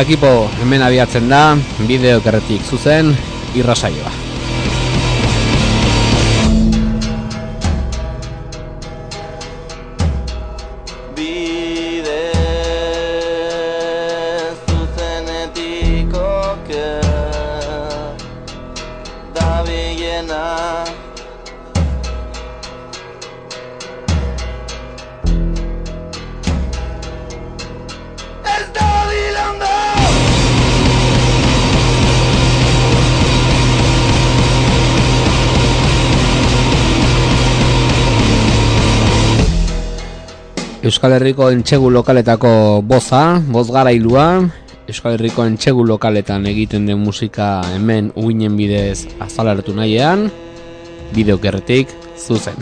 ekipo, hemen abiatzen da, bideo kerretik zuzen, irrasaioa. Euskal Herriko entxegu lokaletako boza, boz garailua, Euskal Herriko entxegu lokaletan egiten den musika hemen uinen bidez azalartu nahiean, bideo kerretik zuzen.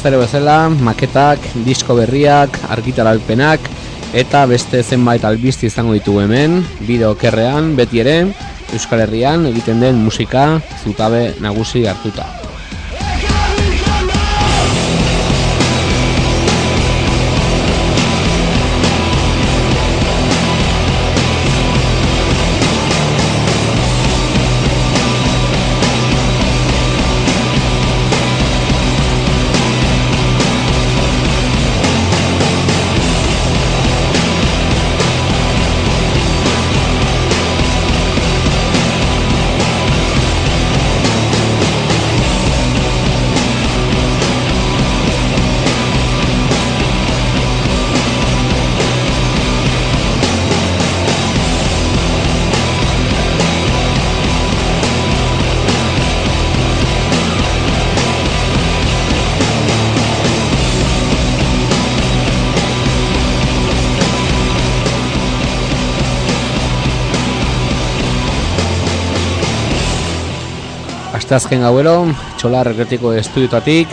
Astero bezala, maketak, disko berriak, argitaralpenak, eta beste zenbait albizti izango ditugu hemen, bideo kerrean, beti ere, Euskal Herrian egiten den musika zutabe nagusi hartuta. Asteazken gauero, txola rekretiko estudiotatik,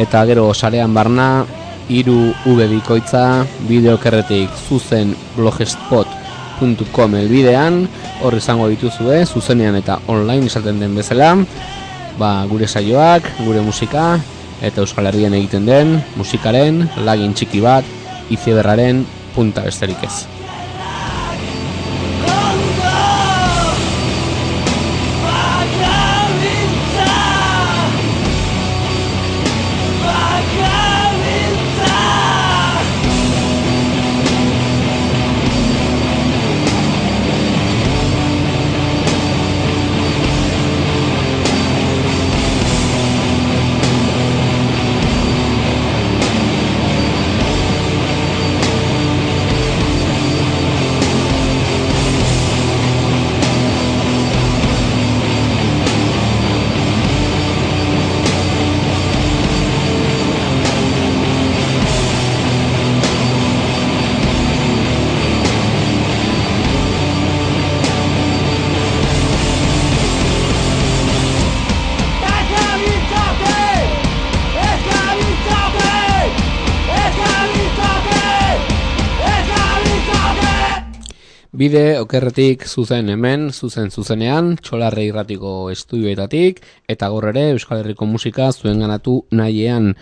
eta gero sarean barna, iru V bikoitza, bideokerretik zuzen blogspot.com elbidean, hor izango dituzue, zuzenean eta online izaten den bezala, ba, gure saioak, gure musika, eta Euskal Herrian egiten den, musikaren, lagin txiki bat, iziberraren punta besterik ez. Bide okerretik zuzen hemen, zuzen zuzenean, txolarre irratiko estudioetatik, eta gaur ere Euskal Herriko musika zuen ganatu nahiean.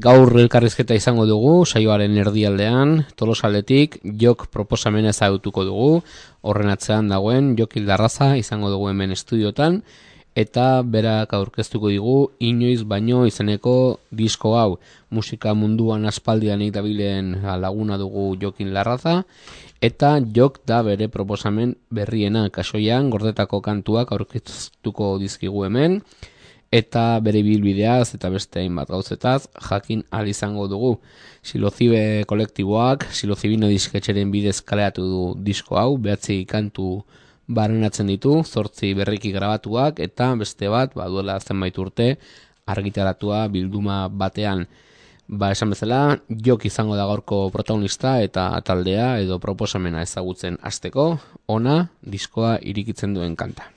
Gaur elkarrizketa izango dugu, saioaren erdialdean, tolosaletik, jok proposamena ezagutuko dugu, horren atzean dagoen, jok hildarraza izango dugu hemen estudiotan, eta berak aurkeztuko digu inoiz baino izeneko disko hau. Musika munduan aspaldian dabilen laguna dugu Jokin Larraza. Eta jok da bere proposamen berriena. Kasoian gordetako kantuak aurkeztuko dizkigu hemen. Eta bere bilbideaz eta beste hainbat gauzetaz jakin al izango dugu. Silozibe kolektiboak, Silozibino disketxeren bidez kaleatu du disko hau, behatzi kantu barenatzen ditu, zortzi berriki grabatuak, eta beste bat, ba, duela zenbait urte, argitaratua bilduma batean. Ba, esan bezala, jok izango da gaurko protagonista eta taldea edo proposamena ezagutzen hasteko ona diskoa irikitzen duen kanta.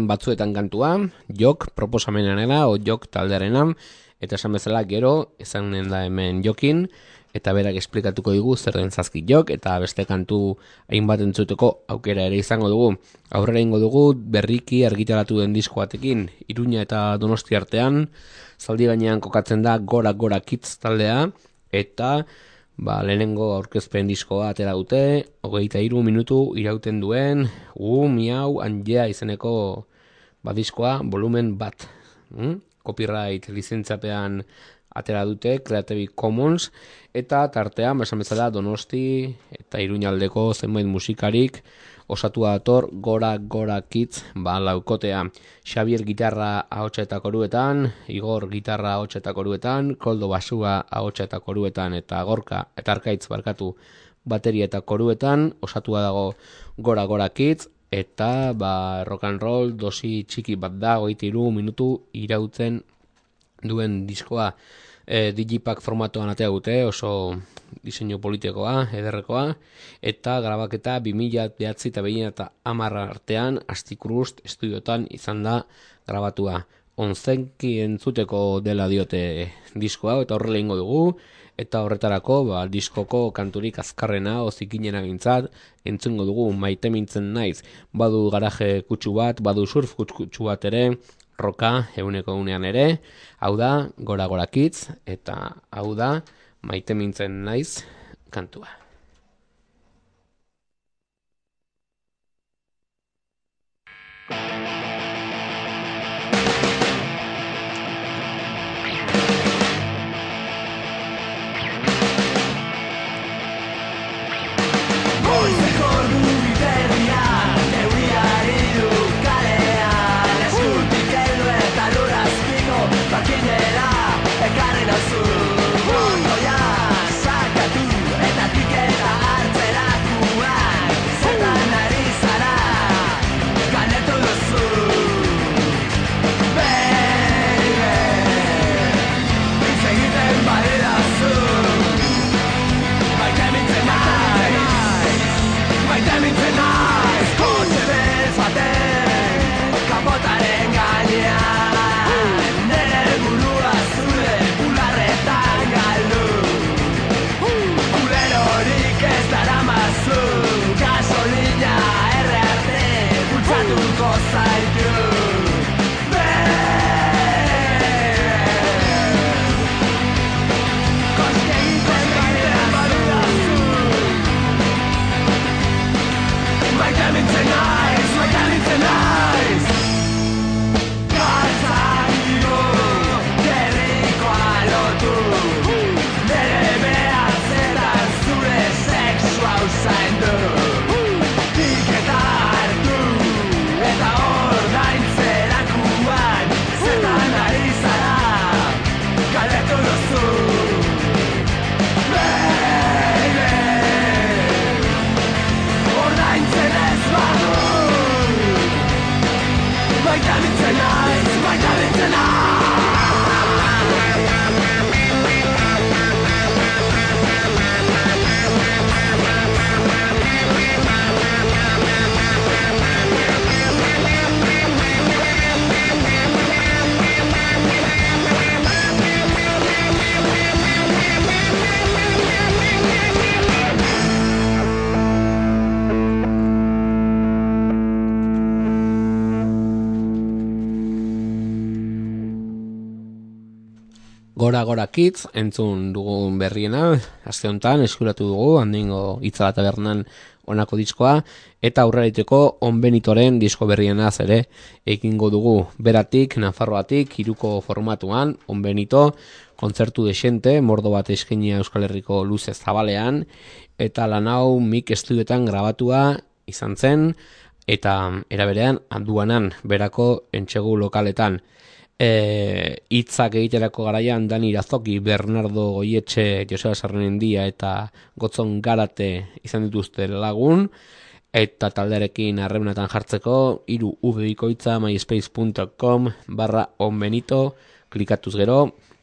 Genuen batzuetan kantua, jok proposamenarena o jok taldearena, eta esan bezala gero, ezanen da hemen jokin, eta berak esplikatuko digu zer den zazki jok, eta beste kantu hainbat entzuteko aukera ere izango dugu. Aurrera ingo dugu berriki argitaratu den disko batekin, Iruña eta Donosti artean, zaldi gainean kokatzen da gora gora kitz taldea, eta ba, lehenengo aurkezpen diskoa atera dute, hogeita hiru minutu irauten duen, u, miau, anjea izeneko ba, diskoa, volumen bat. Mm? Copyright lizentzapean atera dute Creative Commons eta tartean esan bezala Donosti eta Iruñaldeko zenbait musikarik osatua dator Gora Gora Kids ba laukotea Xavier gitarra ahotsa eta koruetan Igor gitarra ahotsa eta koruetan Koldo basua ahotsa eta koruetan eta Gorka eta Arkaitz barkatu bateria eta koruetan osatua dago Gora Gora Kids eta ba, rock and roll dosi txiki bat da, goitiru minutu irautzen duen diskoa. E, digipak formatoan atea dute, oso diseinu politikoa, ederrekoa, eta grabaketa 2000 behatzi eta behin eta amarra artean, astikrust estudiotan izan da grabatua. Onzenki entzuteko dela diote diskoa, eta horrela ingo dugu, eta horretarako ba, diskoko kanturik azkarrena ozikinena gintzat, entzungo dugu maite mintzen naiz, badu garaje kutsu bat, badu surf kutsu bat ere, roka euneko unean ere, hau da, gora gora kitz, eta hau da, maite mintzen naiz kantua. Kids entzun dugun berriena, aste honetan eskuratu dugu, handingo itzala tabernan honako diskoa, eta aurreriteko onbenitoren disko berrienaz ere ekingo dugu. Beratik, Nafarroatik, iruko formatuan, onbenito, kontzertu desente, mordo bat eskenia Euskal Herriko luze zabalean, eta lan hau mik estudioetan grabatua izan zen, eta eraberean anduanan berako entxegu lokaletan e, hitzak egiterako garaian Dani Irazoki, Bernardo Goietxe, Joseba Sarrenendia eta Gotzon Garate izan dituzte lagun, eta taldearekin harremanetan jartzeko hiru ubikoitza myspace.com barra onbenito klikatuz gero,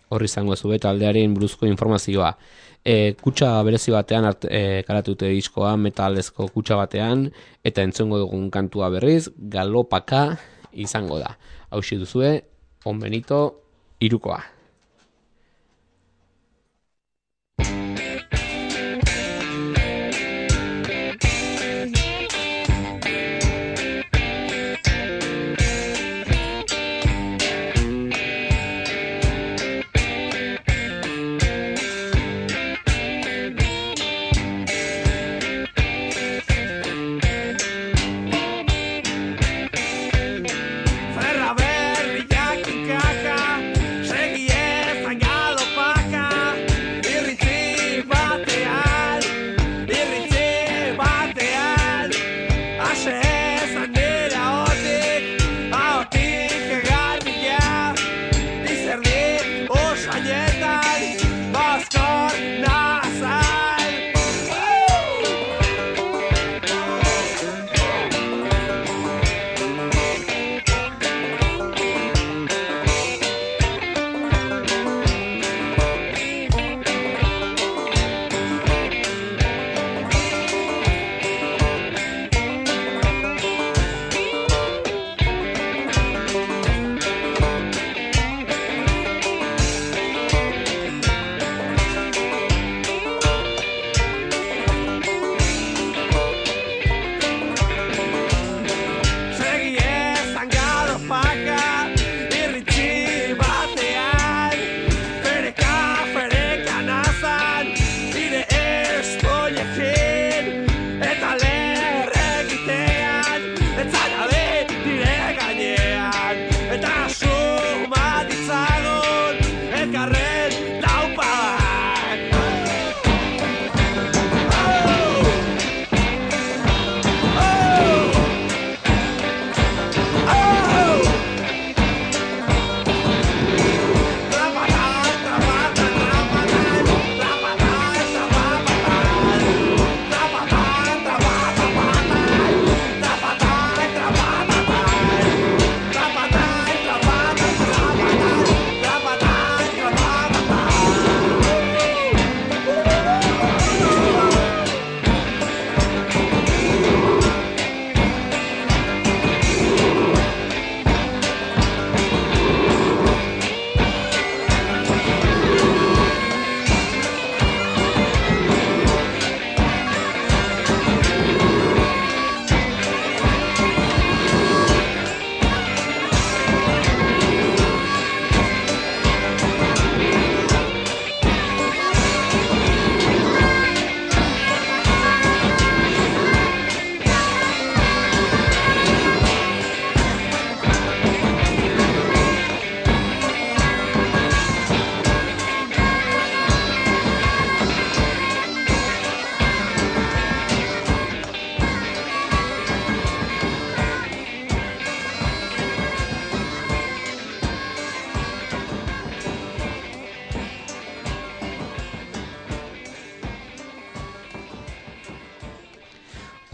horri izango zube taldearen buruzko informazioa. E, kutsa berezi batean art, e, karatute diskoa metalezko kutsa batean eta entzongo dugun kantua berriz galopaka izango da. Hau duzue, onbenito irukoa.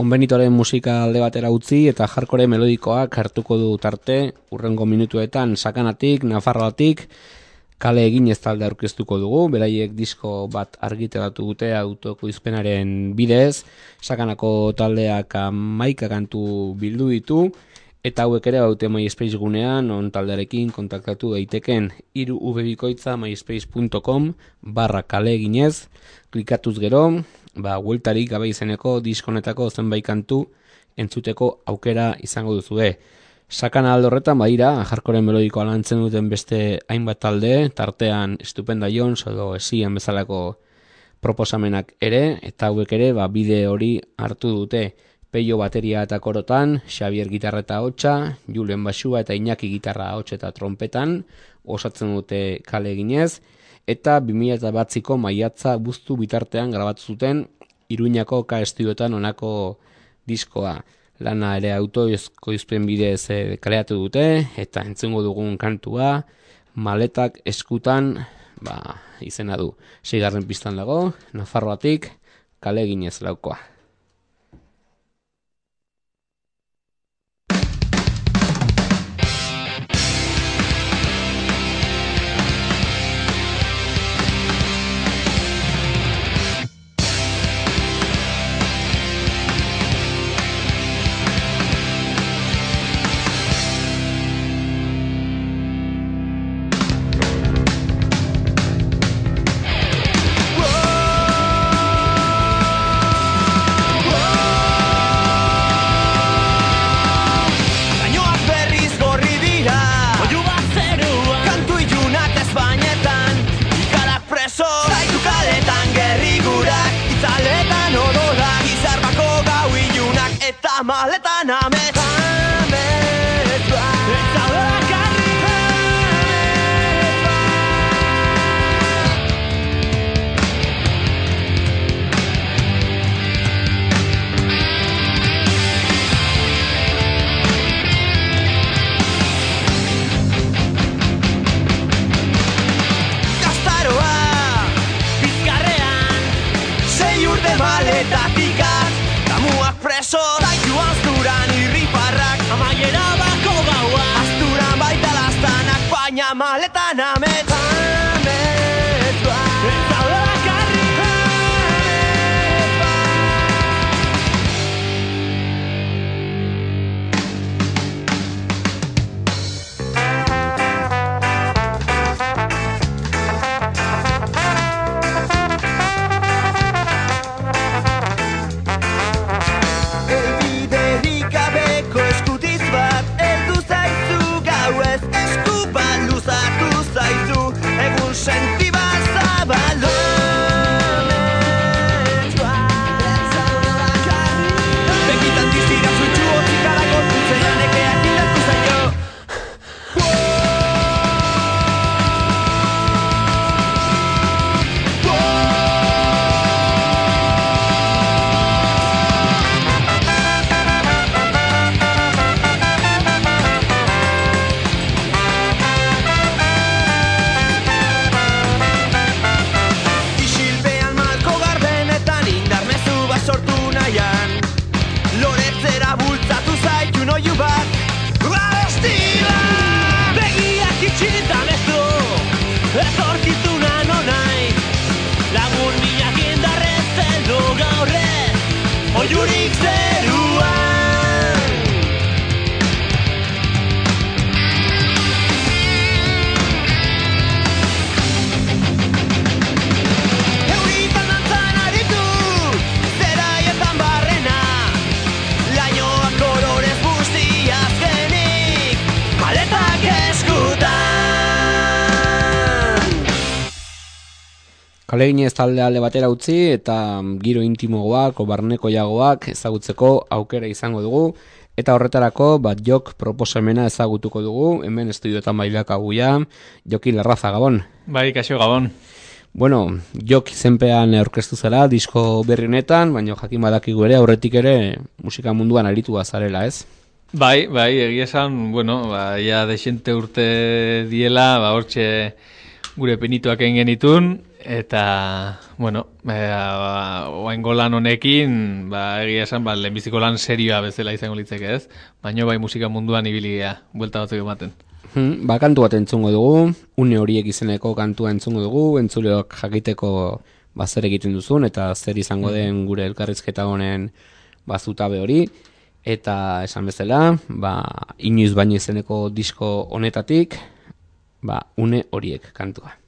Konbenitoren musika alde batera utzi eta jarkore melodikoak hartuko du tarte, urrengo minutuetan. Sakanatik, nafarroatik, kale egin ez talde aurkeztuko dugu, beraiek disko bat argitaratu dute autoko izpenaren bidez, sakanako taldeak amaika kantu bildu ditu, eta hauek ere baute MySpace gunean, on taldearekin kontaktatu daiteken iru ubebikoitza myspace.com barra kale eginez, klikatuz gero, ba, hueltarik gabe izeneko diskonetako zenbait kantu entzuteko aukera izango duzue. Sakana aldo horretan badira, jarkoren melodikoa lantzen duten beste hainbat talde, tartean Estupenda Jones edo esien bezalako proposamenak ere, eta hauek ere ba, bide hori hartu dute. Peio bateria eta korotan, Xavier gitarra eta hotxa, Julen basua eta Iñaki gitarra hotx eta trompetan, osatzen dute kale eginez, eta 2000 batziko maiatza buztu bitartean grabatu zuten Iruñako ka estudiotan onako diskoa. Lana ere autoizko izpen bidez kaleatu dute, eta entzungo dugun kantua, maletak eskutan, ba, izena du. Seigarren pistan dago, Nafarroatik, kale eginez laukoa. Lastanak Baina Kale ginez talde alde batera utzi eta giro intimogoak, o barneko jagoak ezagutzeko aukera izango dugu. Eta horretarako, bat jok proposamena ezagutuko dugu, hemen estudioetan bailak aguia, jokin larraza gabon. Bai, kaixo gabon. Bueno, jok izenpean aurkeztu zara disko berri honetan, baina jakin badakigu ere aurretik ere musika munduan aritu zarela, ez? Bai, bai, egia esan, bueno, ba, ja desente urte diela, ba, hortxe gure penituak egin genitun, eta, bueno, e, oaingo lan honekin, ba, egia esan, ba, lehenbiziko lan serioa bezala izango litzeke ez, baino bai musika munduan ibilia, buelta batzuk ematen. Hmm, ba, kantu bat entzungo dugu, une horiek izeneko kantua entzungo dugu, entzuleok jakiteko ba, zer egiten duzun, eta zer izango den gure elkarrizketa honen bazutabe hori, eta esan bezala, ba, inoiz baino izeneko disko honetatik, ba, une horiek kantua.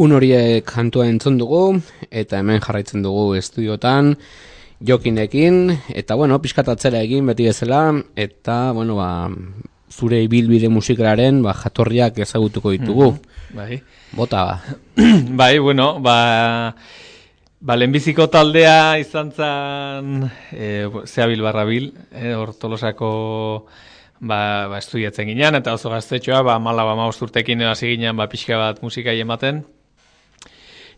Un horiek kantua entzun dugu, eta hemen jarraitzen dugu estudiotan, jokinekin, eta bueno, pixkat atzera egin beti bezala, eta bueno, ba, zure ibilbide musikalaren ba, jatorriak ezagutuko ditugu. Bai. Bota ba. bai, bueno, ba... Ba, lehenbiziko taldea izan zen e, Zeabil Barrabil, e, hor tolosako ba, ba estudiatzen ginean, eta oso gaztetxoa, ba, mala ba, urtekin hasi ginean, ba, pixka bat musika ematen.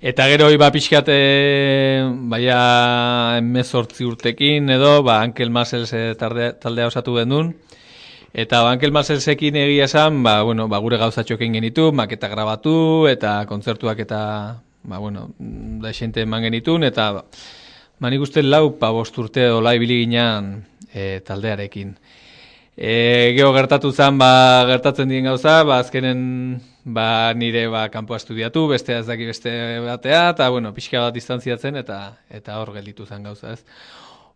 Eta gero ba pixkat e, baia emezortzi urtekin edo, ba, Ankel Masels e, taldea, taldea osatu gendun. Eta ba, Ankel Maselsekin egia esan, ba, bueno, ba, gure gauzatxokin genitu, maketa grabatu, eta kontzertuak eta ba, bueno, da xente eman genitun, eta ba, nik uste lau pa bost urte dola ibili ginean e, taldearekin. E, geho gertatu zen, ba, gertatzen dien gauza, ba, azkenen ba, nire ba, kanpoa estudiatu, beste ez daki beste batea, eta bueno, pixka bat distantziatzen, eta eta hor gelditu zen gauza ez.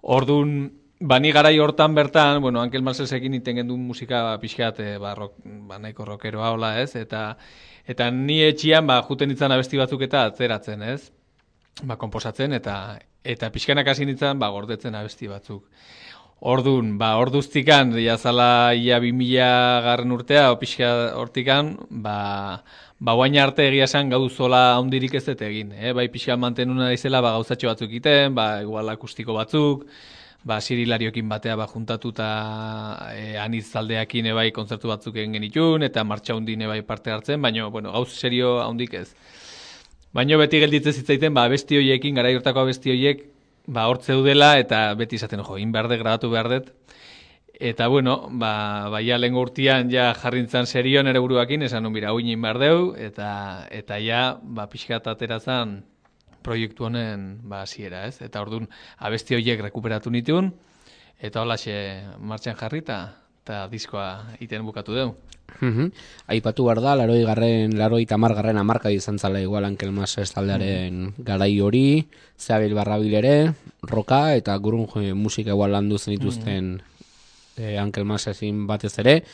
Ordun Ba, ni garai hortan bertan, bueno, Ankel Marcelsekin iten gendu musika ba, pixkat, e, ba, rock, ba, nahiko rockeroa hola, ez? Eta, Eta ni etxian ba juten ditzan abesti batzuk eta atzeratzen, ez? Ba konposatzen eta eta pixkanak hasi nintzen ba gordetzen abesti batzuk. Ordun, ba orduztikan ja zala ia 2000 garren urtea pixka hortikan, ba ba guain arte egia esan gauzola hondirik ez dut egin, eh? Bai pixka mantenuna daizela ba gauzatxo batzuk egiten, ba igual akustiko batzuk, ba, sirilariokin batea ba, juntatuta e, aniz taldeakin ebai kontzertu batzuk egin genitun, eta martxa hundin ebai parte hartzen, baina, bueno, gauz serio handik ez. Baina beti gelditzen zitzaiten, ba, besti hoiekin, gara hortako besti hoiek, ba, hortze udela, eta beti izaten, jo, inberde, grabatu behar dut. Eta, bueno, ba, ba ja, lehen urtian, ja, jarrintzan serio nere buruakin, esan, no, mira, uin inbardeu, eta, eta ja, ba, pixkat aterazan, proiektu honen ba hasiera, ez? Eta ordun abesti horiek rekuperatu nituen eta holaxe martxan jarrita eta diskoa iten bukatu deu. Mhm. Aipatu behar da, laroi garren, laroi tamar garren amarka izan zala igual Ankel Mas taldearen garai hori, Zeabil Barrabil ere, roka eta gurun musika igual landu zen dituzten mm -hmm. Ankel Masesin batez ere,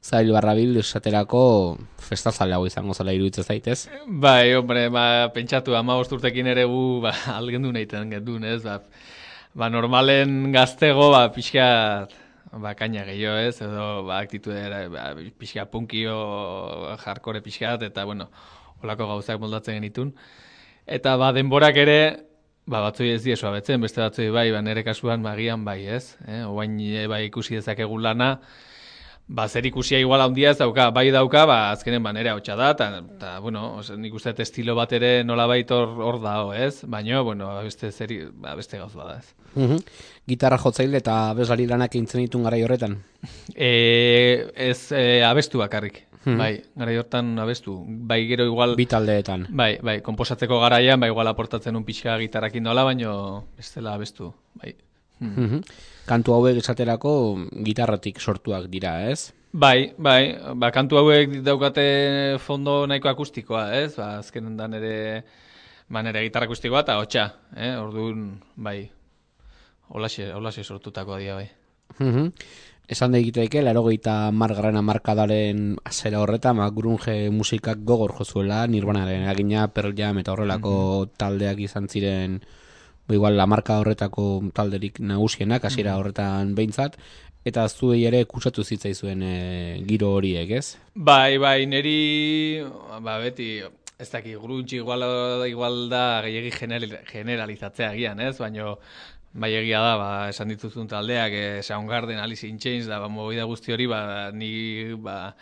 Zail barrabil esaterako festazaleago izango zela iruditzen zaitez. Bai, hombre, ba, pentsatu, ama urtekin ere gu, ba, algendu nahi ten gendun, ez? Ba, ba, normalen gaztego, ba, pixka, ba, kaina gehiago, ez? Edo, ba, aktitude, ba, pixka punkio, jarkore pixka, eta, bueno, holako gauzak moldatzen genitun. Eta, ba, denborak ere, ba, batzui ez diesoa betzen, beste batzui bai, ba, nere kasuan, magian bai, ez? Eh? Oain, bai, ikusi dezakegun lana, Ba, zer ikusia igual handia ez dauka, bai dauka, ba, azkenen ba, nere hau da, eta, bueno, ose, nik uste estilo bat ere nola hor, hor dao, ez? Baina, bueno, beste, zeri, ba, beste gauz bada, ez? Mm Gitarra jotzaile eta bezari lanak eintzen ditun gara horretan? E, ez, e, abestu bakarrik. Mm Bai, gara hortan abestu. Bai, gero igual... Bitaldeetan. Bai, bai, komposatzeko garaian, bai, igual aportatzen un pixka gitarrakin dola, baina ez dela abestu. Bai. Mm kantu hauek esaterako gitarratik sortuak dira, ez? Bai, bai, ba, kantu hauek daukate fondo nahiko akustikoa, ez? Ba, azkenen da nere, ba, nere gitarra akustikoa eta hotxa, eh? Orduan, bai, holaxe, holaxe sortutako dia, bai. Mm Esan da egiteike, laro gehieta margarren amarkadaren azera horretan, ma, ba, grunge musikak gogor jozuela, nirbanaren agina, Pearl Jam eta horrelako taldeak izan ziren igual la marka horretako talderik nagusienak hasiera horretan behintzat eta zuei ere kutsatu zitzaizuen e, giro horiek, ez? Bai, bai, neri ba beti ez daki grunge igual igual da gehiegi generalizatzea gian, ez? Baino bai egia da, ba, esan dituzun taldeak, e, Soundgarden, Alice in Chains, da, ba, da guzti hori, ba, ni, ba,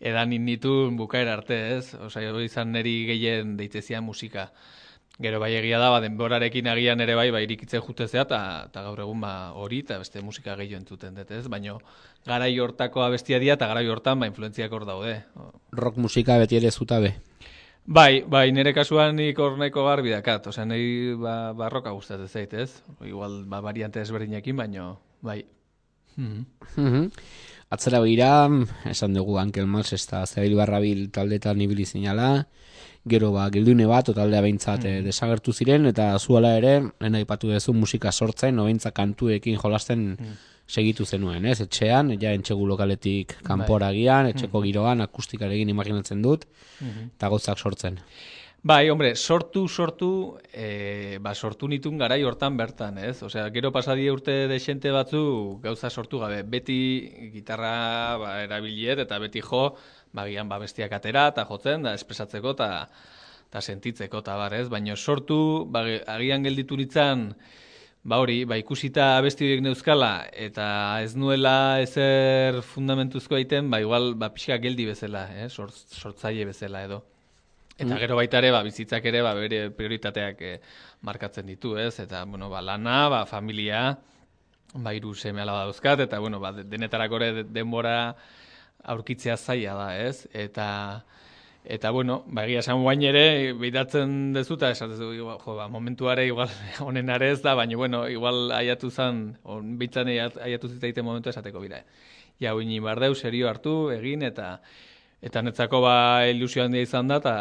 edan nitun bukaera arte, ez? Osa, izan neri gehien deitezia musika. Gero bai egia da, ba, denborarekin agian ere bai, bai irikitzen jutezea, eta gaur egun ba, hori, eta beste musika gehiago entzuten dut, ez? Baina garai hortako abestia dira, eta garai hortan ba, influenziak hor daude. Rock musika beti ere zutabe? Bai, bai, nire kasuan nik hor nahiko garbi dakat, osea, nahi ba, barroka gustatzen zait, ez? Igual, ba, variante ezberdinekin, baino, bai. Mm -hmm. Atzera behira, esan dugu Ankel Mals, ez da, Zabil Barrabil taldetan ibili zinala, gero ba gildune bat totaldea beintzat mm. desagertu ziren eta zuela ere lehen aipatu duzu musika sortzen nobeintza kantuekin jolasten mm. segitu zenuen, ez? Etxean, ja entxegu lokaletik bai. kanporagian, etxeko mm. giroan akustikarekin imaginatzen dut mm-hmm. eta mm gozak sortzen. Bai, hombre, sortu, sortu, e, ba, sortu nitun garai hortan bertan, ez? Osea, gero pasadie urte desente batzu gauza sortu gabe. Beti gitarra ba, erabiliet eta beti jo, bagian ba, bestiak atera eta jotzen, da espresatzeko, eta eta sentitzeko eta bar, ez? Baina sortu, ba, agian gelditu nitzan, ba hori, ba ikusita abesti horiek neuzkala, eta ez nuela ezer fundamentuzko egiten, ba igual, ba pixka geldi bezala, eh? Sort, sortzaile bezala edo. Eta gero baita ere, ba, bizitzak ere, ba, bere prioritateak eh, markatzen ditu, ez? Eta, bueno, ba, lana, ba, familia, ba, hiru seme alaba dauzkat, eta, bueno, ba, de- denetarako ere de- denbora aurkitzea zaila da, ez? Eta, eta bueno, ba, egia esan guain ere, behidatzen dezu, eta esatezu, jo, ba, momentuare, igual, honen ez da, baina, bueno, igual aiatu zan, on, bitzan aiatu zitzaiten momentu esateko bira. Ja, uini bardeu, serio hartu, egin, eta, eta netzako, ba, ilusio handia izan da, eta,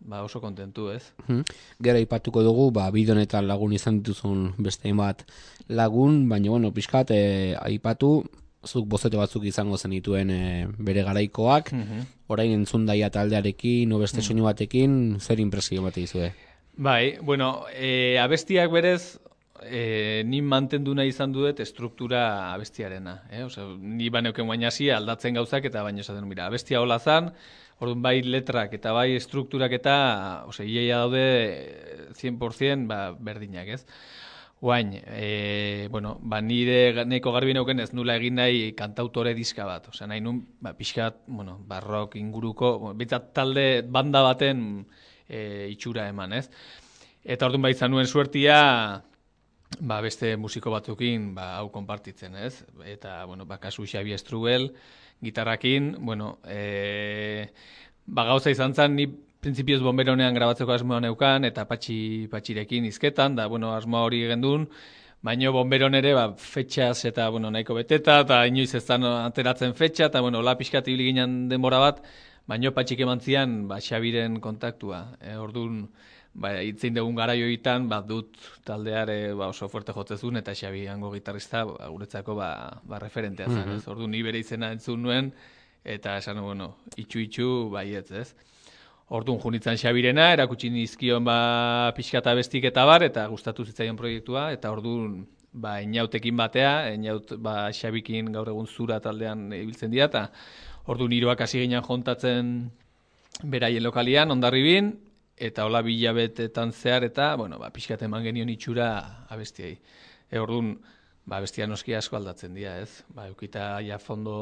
ba, oso kontentu, ez? Mhm. Gero aipatuko dugu, ba, bide honetan lagun izan dituzun beste bat lagun, baina, bueno, pixkat, e, aipatu, zuk bozete batzuk izango zenituen e, bere garaikoak, orain entzun daia taldearekin, no beste soinu batekin, zer impresio bat izue? Bai, bueno, e, abestiak berez, e, ni mantendu nahi izan duet estruktura abestiarena. Eh? Osea, ni baneuken guain hasi aldatzen gauzak eta baino esaten, mira, abestia hola zan, orduan bai letrak eta bai estrukturak eta, osea, iaia daude eh, 100% ba, berdinak, ez? Guain, e, bueno, ba, nire neko garbi neuken ez nula egin nahi kantautore diska bat. Osea, nahi nun, ba, pixkat, bueno, barrok inguruko, bitzat talde banda baten e, itxura eman, ez? Eta orduan ba izan nuen suertia, ba, beste musiko batzukin ba, hau konpartitzen, ez? Eta, bueno, ba, kasu Xabi Estrubel, gitarrakin, bueno, e, ba, gauza izan zen, ni printzipioz bomberonean grabatzeko asmoa neukan, eta patxi, patxirekin izketan, da, bueno, asmoa hori gendun, Baino bomberon ere, ba, fetxaz eta, bueno, nahiko beteta, eta inoiz ez ateratzen fetxa, eta, bueno, la pixkat ibili ginen denbora bat, baino patxik eman zian, ba, Xabiren kontaktua. E, orduan, ba, itzein dugun garaioitan, ba, dut taldeare ba, oso fuerte jotzezun, eta Xabi hango gitarrista, ba, guretzako, ba, ba, referentea zen, ez? Orduan, ni bere izena entzun nuen, eta esan, bueno, itxu-itxu, baietz, ez? Orduan junitzen Xabirena, erakutsi nizkion ba pixkata bestik eta bar, eta gustatu zitzaion proiektua, eta orduan ba, inautekin batea, inaut ba, Xabikin gaur egun zura taldean ibiltzen dira, eta orduan hiruak hasi ginen jontatzen beraien lokalian, ondarribin, eta hola bilabetetan zehar, eta, bueno, ba, pixkat eman genion itxura abestiei. E, orduan, ba, bestia noski asko aldatzen dira, ez? Ba, eukita ja fondo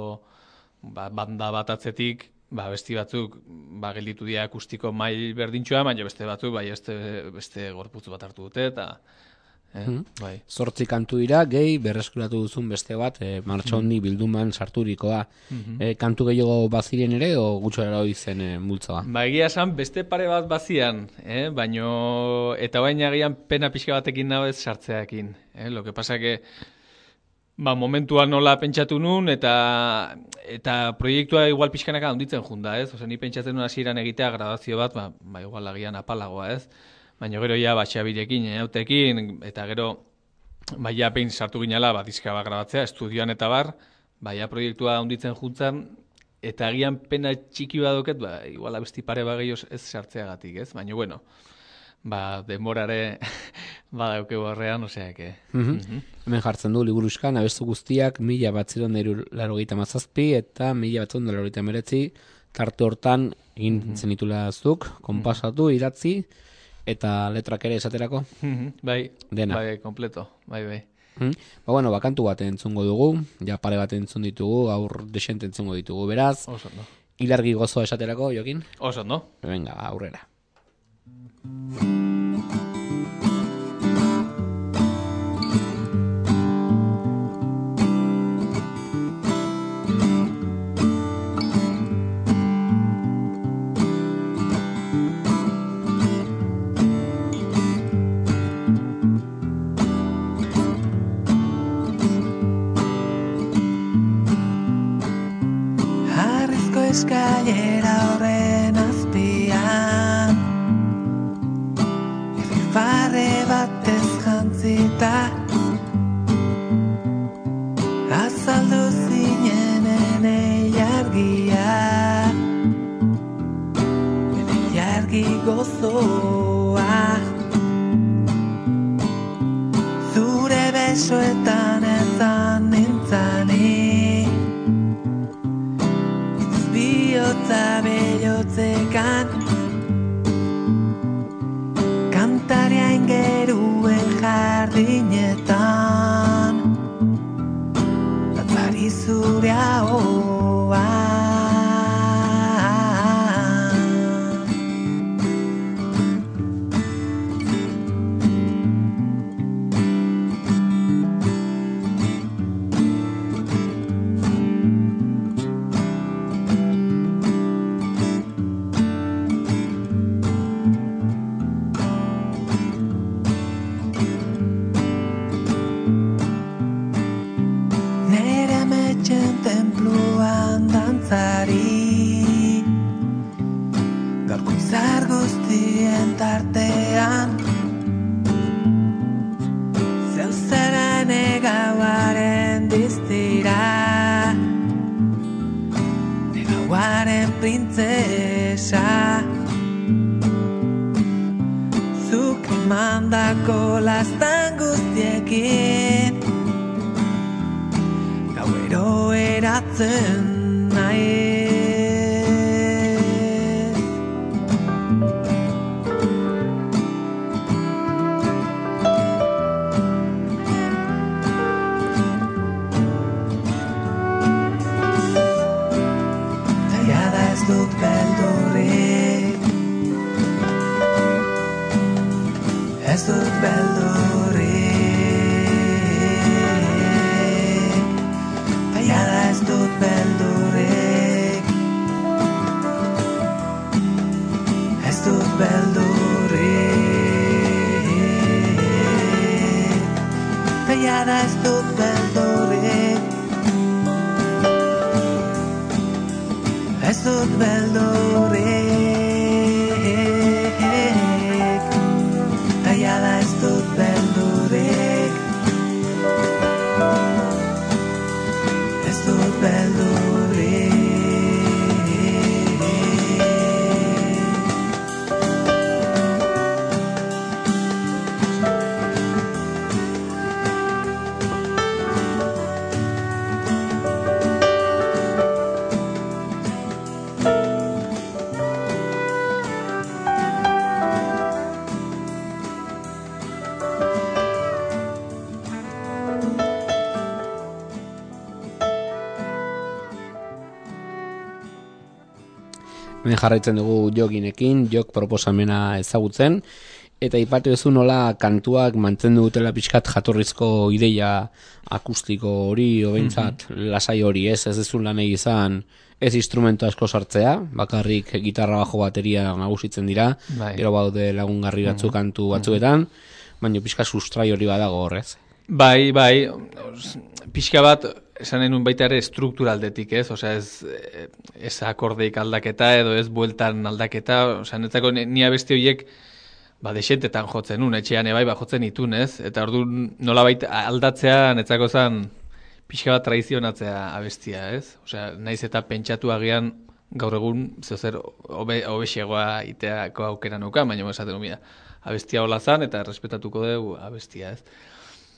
ba, banda bat atzetik, ba, besti batzuk ba, gelditu dira akustiko mail berdintxoa, baina beste batzuk bai beste, beste gorputz bat hartu dute, eta eh, bai. Zortzi kantu dira, gehi berreskuratu duzun beste bat, e, martxondi bilduman sarturikoa. E, kantu gehiago baziren ere, o gutxora zen e, multzoa? Ba, egia esan, beste pare bat bazian, eh? baino, eta bain agian pena pixka batekin nago ez sartzeakin. Eh? Lo que pasa que, ba, momentuan nola pentsatu nun, eta eta proiektua igual pixkanaka handitzen junda, ez? Osea, ni pentsatzen nuen hasieran egitea grabazio bat, ba, ba igual agian apalagoa, ez? Baina gero ja, ba, Xabirekin, eta gero, ba, ja, pein sartu ginala, ba, diska bat grabatzea, estudioan eta bar, ba, ja, proiektua handitzen juntzan, eta agian pena txiki badoket, ba, igual abesti pare ba gehiago ez sartzeagatik, ez? Baina, bueno, ba, denborare badaukegu horrean, osea, que... Mhm. Hemen jartzen du liburuskan, abestu guztiak mila batziron larogeita mazazpi eta mila batziron larogeita meretzi tarte hortan egin zenitula zuk, konpasatu, idatzi eta letrak ere esaterako. Mhm, bai, Dena. bai, kompleto, bai, bai. Mm? Ba, bueno, bakantu bat entzungo dugu, ja pare bat entzun ditugu, aur desente entzungo ditugu, beraz, Oso, no? ilargi gozoa esaterako, jokin? Oso, no? Venga, aurrera. gozoa Zure besoetan ezan nintzani. Biotza bellotzekan Kantaria ingeruen jardinetan. Jarraitzen dugu joginekin, jok proposamena ezagutzen, eta ipatu duzu nola kantuak mantendu dutela pixkat jatorrizko ideia akustiko hori, obentzat, lasai hori, ez, ez ezun lan izan, ez instrumento asko sartzea, bakarrik gitarra bajo bateria nagusitzen dira, Bai. gero baude lagungarri batzu kantu batzuetan, baina pixka sustrai hori badago horrez. Bai, bai, pixka bat, esan nuen baita ere strukturaldetik, ez? Osea, ez, eh, ez akordeik aldaketa edo ez bueltan aldaketa, osea, netzako ni abesti horiek, ba, desentetan jotzen nun, etxean ebai, ba, jotzen itun, ez? Eta orduan nolabait aldatzea netzako zen pixka bat traizionatzea abestia, ez? Osea, naiz eta pentsatu agian gaur egun zeozer hobe hobexegoa iteako aukera nuka, baina esaten mira, abestia hola zan eta respetatuko dugu abestia, ez?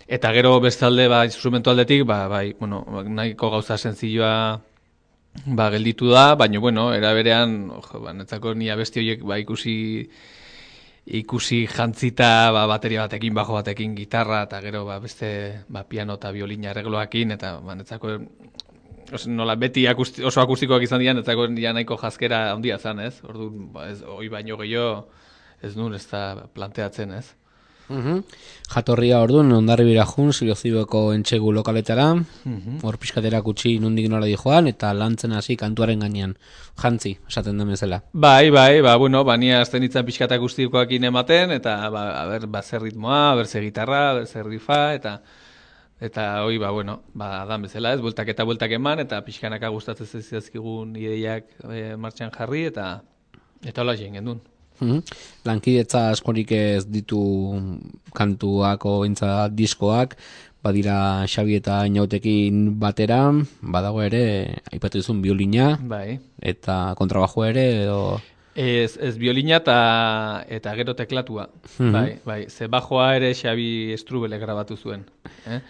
Eta gero bestalde, ba, instrumentu aldetik, ba, bai, bueno, nahiko gauza senzilloa ba, gelditu da, baina, bueno, era berean, ojo, ba, netzako ni abesti horiek, ba, ikusi ikusi jantzita ba, bateria batekin, bajo batekin, gitarra, eta gero ba, beste ba, piano eta biolina arregloakin, eta ba, netzako os, nola, beti akusti, oso akustikoak izan dira, netzako ja nahiko jazkera handia zan, ez? Orduan, ba, ez, hoi baino gehiago ez nun ez da planteatzen, ez? Mhm. Jatorria orduan, ondarribira jun, siliozibeko entxegu lokaletara, hor pixkatera kutsi nundik nola di joan, eta lantzen hasi kantuaren gainean. Jantzi, esaten den bezala. Bai, bai, ba, bueno, ba, ni azten ditzen pixkata guztikoakin ematen, eta, ba, a ber, ba, zer ritmoa, a ber, zer gitarra, a ber, zer rifa, eta, eta, hoi, ba, bueno, ba, dan bezala, ez, bueltak eta bueltak eman, eta pixkanaka gustatzen zizazkigun ideiak e, martxan jarri, eta, eta hola jen gendun. Mhm. Lankidetza askorik ez ditu kantuako intza diskoak, badira Xabi eta Inautekin batera, badago ere, aipatu duzun biolina, Bai. eta kontrabajo ere, edo... Ez, ez biolina eta, eta gero teklatua. Bai, bai, ze bajoa ere Xabi Estrubele grabatu zuen. Eh?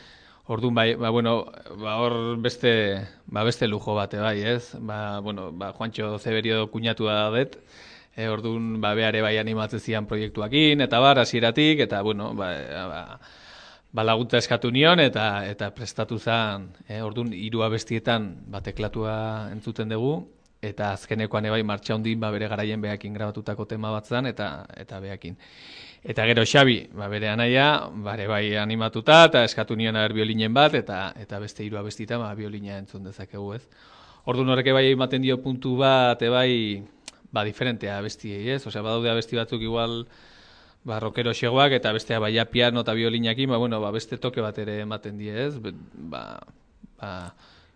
Orduan, bai, ba, bueno, ba, hor beste, ba, beste lujo bate, bai, ez? Ba, bueno, ba, Juancho Zeberio kuñatua da dut, e, orduan, ba, beare bai animatzen zian proiektuakin, eta bar, hasieratik eta, bueno, ba, ba, ba, laguntza eskatu nion eta eta prestatu zen, eh, orduan hiru abestietan ba, teklatua entzuten dugu, eta azkenekoan ebai martxa hondin ba, bere garaien behakin grabatutako tema bat zen, eta, eta behakin. Eta gero Xabi, ba, bere anaia, bare bai animatuta, eta eskatu nion aber biolinen bat, eta eta beste hiru abestita, ba, biolina entzun dezakegu ez. Orduan horrek bai ematen dio puntu bat, ebai, ba, diferentea abestiei, ez? Osea, badaude abesti batzuk igual, ba, rockero xegoak, eta bestea bai ja piano eta biolinakin, ba, bueno, ba, beste toke bat ere ematen die, ez? Ba, ba,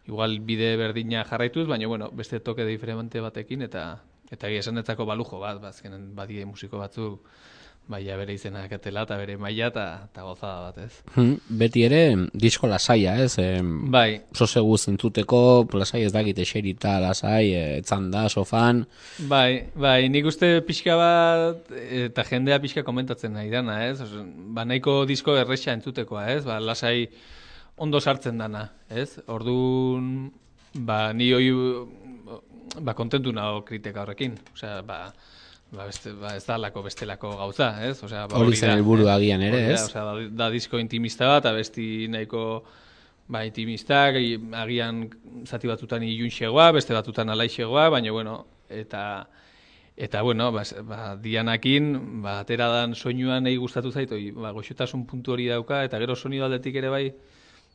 igual bide berdina jarraituz, baina, bueno, beste toke diferente batekin, eta eta egia esanetzako balujo bat, ba, azkenen badie musiko batzuk, ja bere izena katela, eta bere maila, eta, eta gozada bat, ez? Hmm, Beti ere, disko lasaia, ez? Em, Bai, oso segu zentzuteko, lasai ez dakit eserita lasai, e, etzanda, sofan. Bai, bai, nik uste pixka bat, eta jendea pixka komentatzen nahi dana, ez? Oso, ba, nahiko disko erresa entzutekoa, ez? Ba, lasai ondo sartzen dana, ez? Orduan, ba, ni hoi, ba, kontentu nago kritika horrekin. Osea, ba, ba, beste, ba, ez da lako bestelako gauza, ez? Osea, ba, Hori zen helburu agian ere, ez? Osea, da, da disko intimista bat, abesti nahiko ba, intimistak, i- agian zati batutan ilunxegoa, beste batutan alaixegoa, baina, bueno, eta eta, bueno, ba, ba, dianakin, ba, atera dan soinua nahi gustatu zait, oi, ba, goxotasun puntu hori dauka, eta gero sonido aldetik ere bai,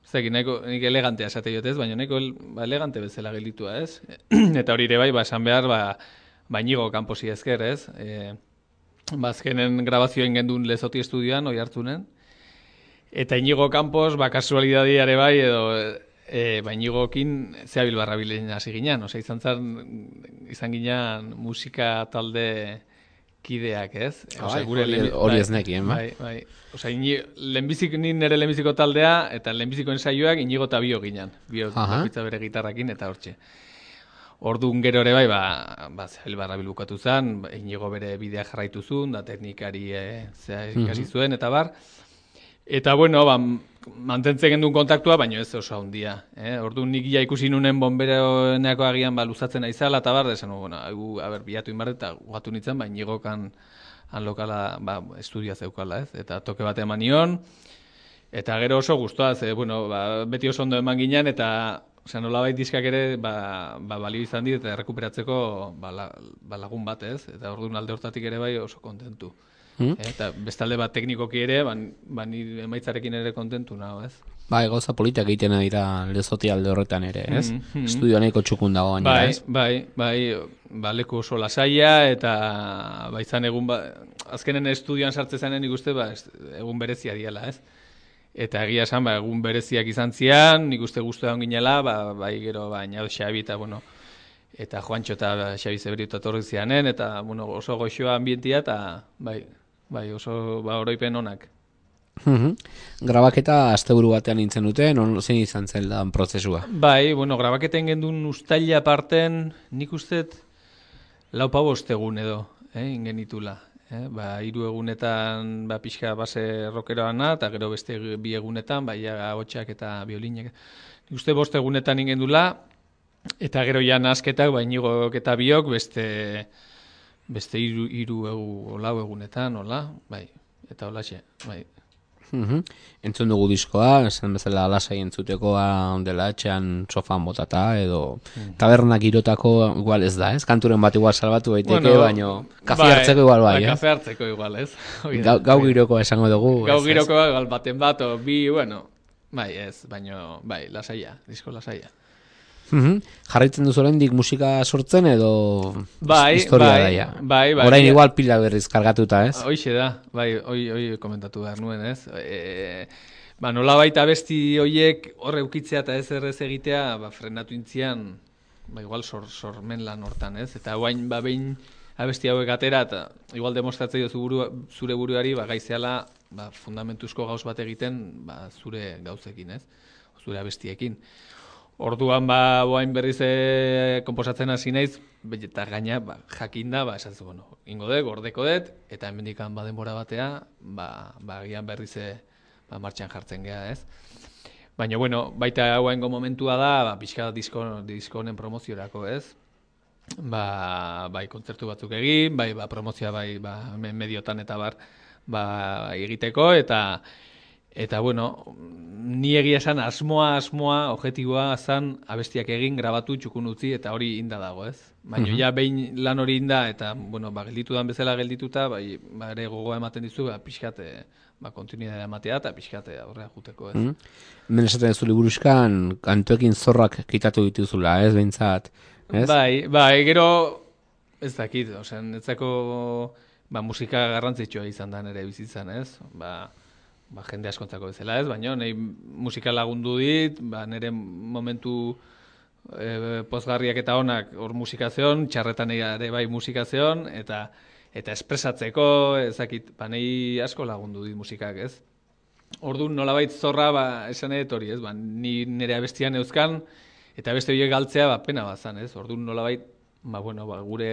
ez dakit, nahiko, nik elegantea esate jotez, baina nahiko ba, elegante bezala gelditua, ez? eta hori ere bai, ba, esan behar, ba, bainigo kanposi ezker, ez? E, ba, azkenen grabazioen gendun lezoti estudioan, oi hartzunen, Eta Inigo Campos, ba, kasualidadiare bai, edo e, ba, Inigokin zehabil barra bilen hasi ginen. Osea, izan zan, izan ginen musika talde kideak, ez? Bai, hori- lehenbi- hori bai, ez nekien, ba? Bai, bai. Osea, ini, lehenbizik ni nire lehenbiziko taldea, eta lehenbiziko ensaioak Inigo eta bio ginen. Bio Aha. bakoitza bere gitarrakin, eta hortxe. Orduan gero ere bai, ba, ba zehabil barra bilbukatu zen, ba, Inigo bere bidea jarraitu zuen, da teknikari e, zea ikasi zuen, eta bar. Eta bueno, ba, mantentzen gendun kontaktua, baina ez oso handia. Eh? Orduan nik ja ikusi nunen bomberoeneko agian ba, luzatzen aizala, eta bar, desan, bueno, hau, a ber, bilatu inbar, eta gatu nintzen, baina nigokan han lokala, ba, estudia zeukala, ez? Eta toke bat eman nion, eta gero oso guztua, ze, bueno, ba, beti oso ondo eman ginen, eta Osea, nolabait diskak ere ba, ba, balio izan dit eta errekuperatzeko ba, la, ba, lagun bat, ez? Eta orduan alde hortatik ere bai oso kontentu. Hmm? Eh, Eta bestalde bat teknikoki ere, ba, ba ni emaitzarekin ere kontentu nago, ez? Bai, gauza politak egiten dira lezoti alde horretan ere, ez? Mhm, mhm. Estudioa nahiko txukun dago gainera, Bai, ez? bai, bai, ba, leku oso lasaia eta ba, izan egun, ba, azkenen estudioan sartze zanen nik uste, ba, egun berezia diela, ez? Eta egia esan, ba, egun bereziak izan zian, nik uste guztu egon ginela, ba, bai gero, ba, Inaud Xabi eta, bueno, eta Juancho eta Xabi Zeberio eta torri zianen, eta, bueno, oso goxoa ambientia, eta, bai, bai, oso, ba, oroipen onak. Mhm. Grabaketa asteburu batean nintzen dute, non zein izan zen lan prozesua. Bai, bueno, grabaketen gendun ustaila parten, nik ustet lau pau egun edo, eh, ingenitula. Eh? Ba, hiru egunetan ba, pixka base rockeroana, eta gero beste bi egunetan, bai, ja, hotxak eta biolinek. Nik uste bost egunetan ingendula, eta gero ja nasketak, ba, inigok eta biok, beste, beste hiru, hiru egu, lau egunetan, hola, bai, eta holaxe, bai. Mhm. Entzun dugu diskoa, esan bezala lasai entzutekoa dela etxean sofan botata, edo tabernak irotako igual ez da, ez? Kanturen bat igual salbatu daiteke, bueno, baino kafe hartzeko igual bai, eh? Kafe hartzeko igual, ez? Gau, gau girokoa esango dugu. Gau girokoa baten bat, o bi, bueno, bai, ez, baino, bai, lasaia, disko lasaia. Mhm. Jarraitzen duzu oraindik musika sortzen edo Bai, historia bai, da ja. bai, bai. Orain Ia- igual pila berriz kargatuta, ez? Hoixe da, bai, hoi, hoi komentatu behar nuen, ez? E, ba, nola baita besti hoiek horre ukitzea eta ez errez egitea, ba, frenatu intzian, ba, igual sor, sormen lan hortan, ez? Eta guain, ba, behin abesti hauek atera, eta igual demostratzei dozu buru, zure buruari, ba, gaizeala, ba, fundamentuzko gauz bat egiten, ba, zure gauzekin, ez? Zure abestiekin. Orduan ba boain berriz e, konposatzen hasi naiz, eta gaina ba, jakinda, ba esatzu, bueno, ingo dut, gordeko dut eta hemendikan ba denbora batea, ba ba agian berriz e, ba martxan jartzen gea, ez? Baina bueno, baita hauengo momentua da, ba pixka disko disko honen promoziorako, ez? Ba, bai kontzertu batzuk egin, bai ba promozioa bai ba mediotan eta bar ba egiteko eta Eta, bueno, ni egia esan asmoa, asmoa, objetiboa zan abestiak egin, grabatu, txukun utzi, eta hori inda dago, ez? Baina ja behin lan hori inda, eta, bueno, ba, gelditu dan bezala geldituta, bai, ba, ere gogoa ematen dizu, ba, pixkate, ba, kontinuidadea ematea, eta pixkate aurrera juteko, ez? Mm. Hemen esaten zu liburuzkan, kantuekin zorrak kitatu dituzula, ez, behintzat. Ez? Bai, bai, gero, ez dakit, osean, etzako, ba, musika garrantzitsua izan da nire bizitzan, ez? Ba, ba, jende askontzako bezala, ez? Baina, nahi musika lagundu dit, ba, nire momentu e, pozgarriak eta onak hor musikazion, txarretan ere bai musikazion, eta eta espresatzeko, ezakit, ba, nahi asko lagundu dit musikak, ez? Orduan nolabait zorra, ba, esan edo hori, ez? Ba, ni nire abestian euzkan, eta beste horiek galtzea, ba, pena bat zan, ez? Orduan nolabait, ba, bueno, ba, gure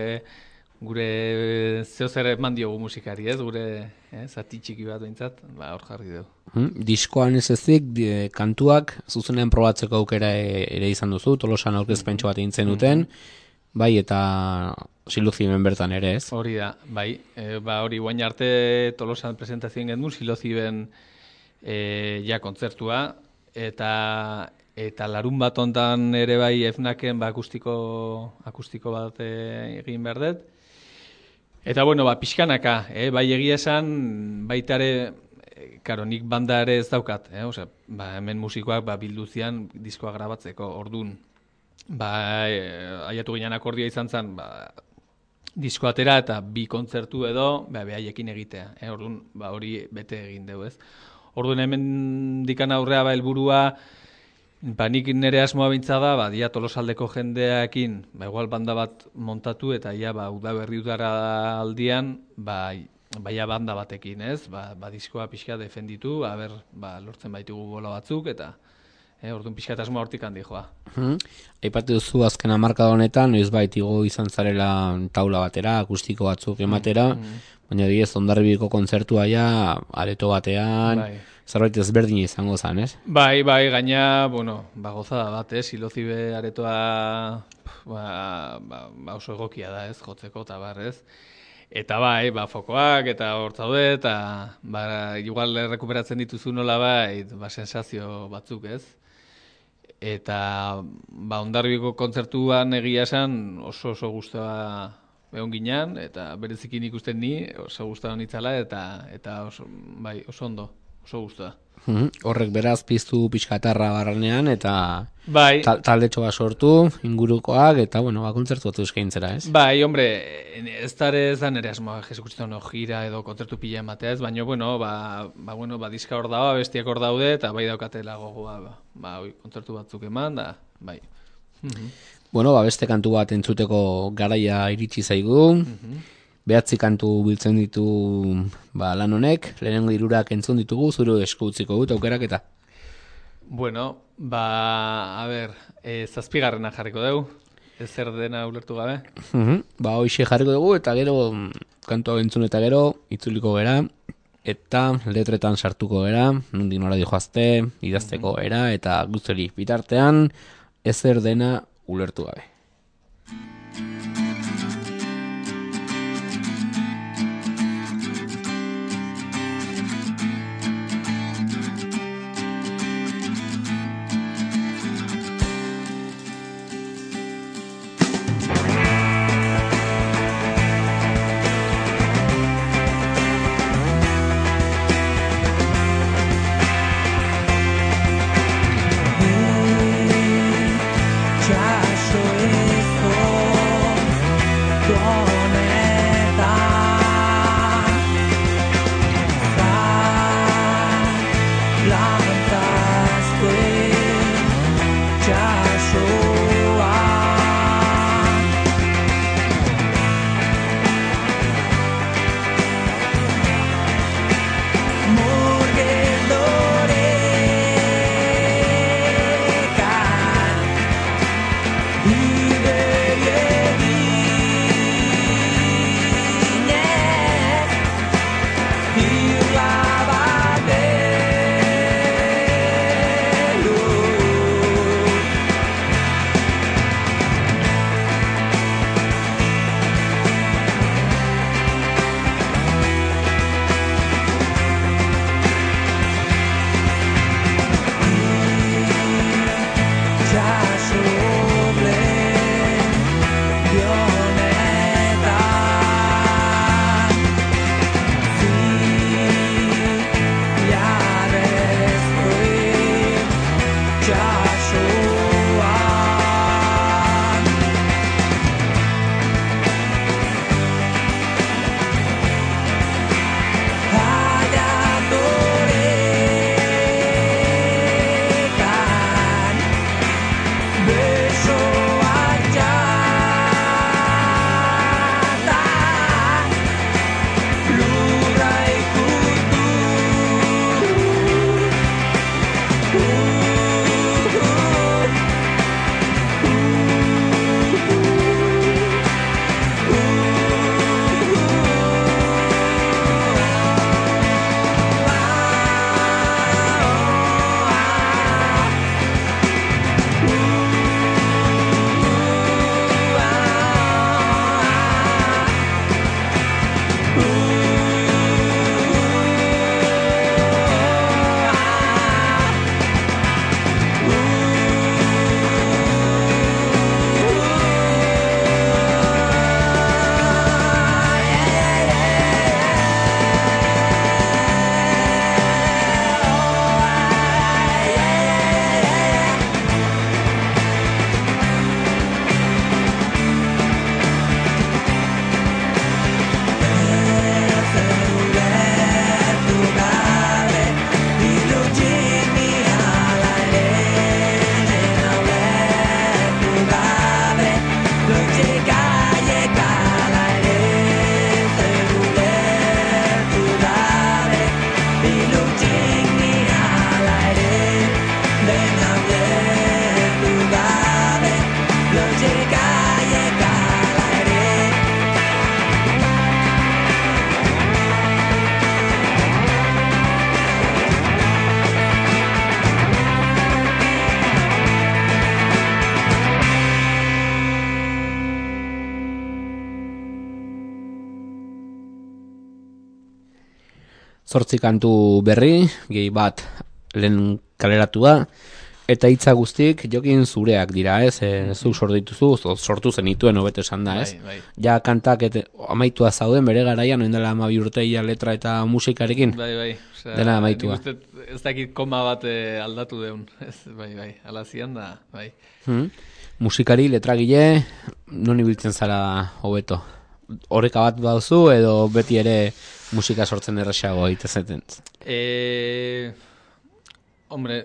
gure zeo zer eman diogu musikari, ez? Gure eh, zati txiki bat behintzat, ba, hor jarri dugu. Mm, Diskoan ez ezik, di- kantuak zuzenean probatzeko aukera e- ere izan duzu, tolosan aurkezpentsu bat egin duten, bai, eta siluzimen bertan ere, ez? Hori da, bai, e, ba, hori guain arte tolosan presentazioen gendu, siloziben e, ja kontzertua, eta eta larun bat ontan ere bai efnaken ba, akustiko, akustiko bat e, egin behar dut. Eta bueno, ba, pixkanaka, eh? bai egia esan, baita ere, eh, karo, nik banda ere ez daukat, eh? Osea, ba, hemen musikoak ba, bilduzian diskoa grabatzeko, ordun ba, e, aiatu ginen akordia izan zen, ba, disko atera eta bi kontzertu edo ba, behaiekin egitea. Eh? Orduan, ba, hori bete egin dugu, ez? Orduan hemen dikan aurrea ba, helburua ba, nik nire asmoa bintza da, ba, dia tolosaldeko jendeakin, ba, igual banda bat montatu eta ia ba, uda berri udara aldian, ba, baia banda batekin, ez? Ba, ba diskoa pixka defenditu, ber, ba, lortzen baitugu bola batzuk, eta eh, orduan pixka eta asmoa hortik handi joa. Mhm. Aipatu duzu azken hamarkada honetan, noiz baitigo izan zarela taula batera, akustiko batzuk ematera, baina diez ondarribiko kontzertua ja, areto batean, Bai. zerbait ezberdin izango zan, ez? Bai, bai, gaina, bueno, ba, gozada bat, ez, silozibe aretoa ba, ba, ba oso egokia da, ez, jotzeko, eta bar, ez. Eta bai, ba, fokoak, eta hor zaude, eta ba, igual rekuperatzen dituzu nola bai, ba, sensazio batzuk, ez. Eta, ba, ondarbiko kontzertuan egia esan oso oso guztua egon ginean, eta berezikin ikusten ni, oso guztua nitzala, eta, eta oso, bai, oso ondo, oso guztua. Mhm. Horrek beraz piztu pixkatarra barranean, eta Bai, tal taldetxo sortu, ingurukoak, eta, bueno, ba, kontzertu eskaintzera, ez? Bai, hombre, ez dare ez da nire asmoa Jesucristo no gira edo kontzertu pila ematea ez, baina, bueno, ba, ba, bueno, ba, diska hor dago, bestiak hor daude, eta bai daukatela gogoa, ba, ba, kontzertu batzuk eman, da, bai. Mhm. Bueno, ba, beste kantu bat entzuteko garaia iritsi zaigu. Behatzi kantu biltzen ditu ba, lan honek, lehenengo hirurak entzun ditugu, zuru esku utziko dut aukerak eta. Bueno, ba, a ber, e, zazpigarrena jarriko dugu, ez zer dena ulertu gabe. Mhm. Ba, hoxe jarriko dugu eta gero mm, kantu hau entzun eta gero itzuliko gera eta letretan sartuko gera, nondik nora dijoazte, idazteko gera eta guztori bitartean ezer dena ulertu gabe. Zortzi kantu berri, gehi bat lehen kaleratua, eta hitza guztik jokin zureak dira, ez? E, zu sortu dituzu, zo- sortu zenituen hobeto esan da, ez? Bai, bai. Ja kantak ete, amaitua zauden bere garaian, oin dela amabi urteia letra eta musikarekin. Bai, bai. Osea, Dena amaitua. uste Ez dakit koma bat eh, aldatu deun. Ez, bai, bai. Ala zian da, bai. Hmm? Musikari, letragile, non ibiltzen zara hobeto? Horeka bat bauzu edo beti ere musika sortzen erresago egitezeten? E, hombre,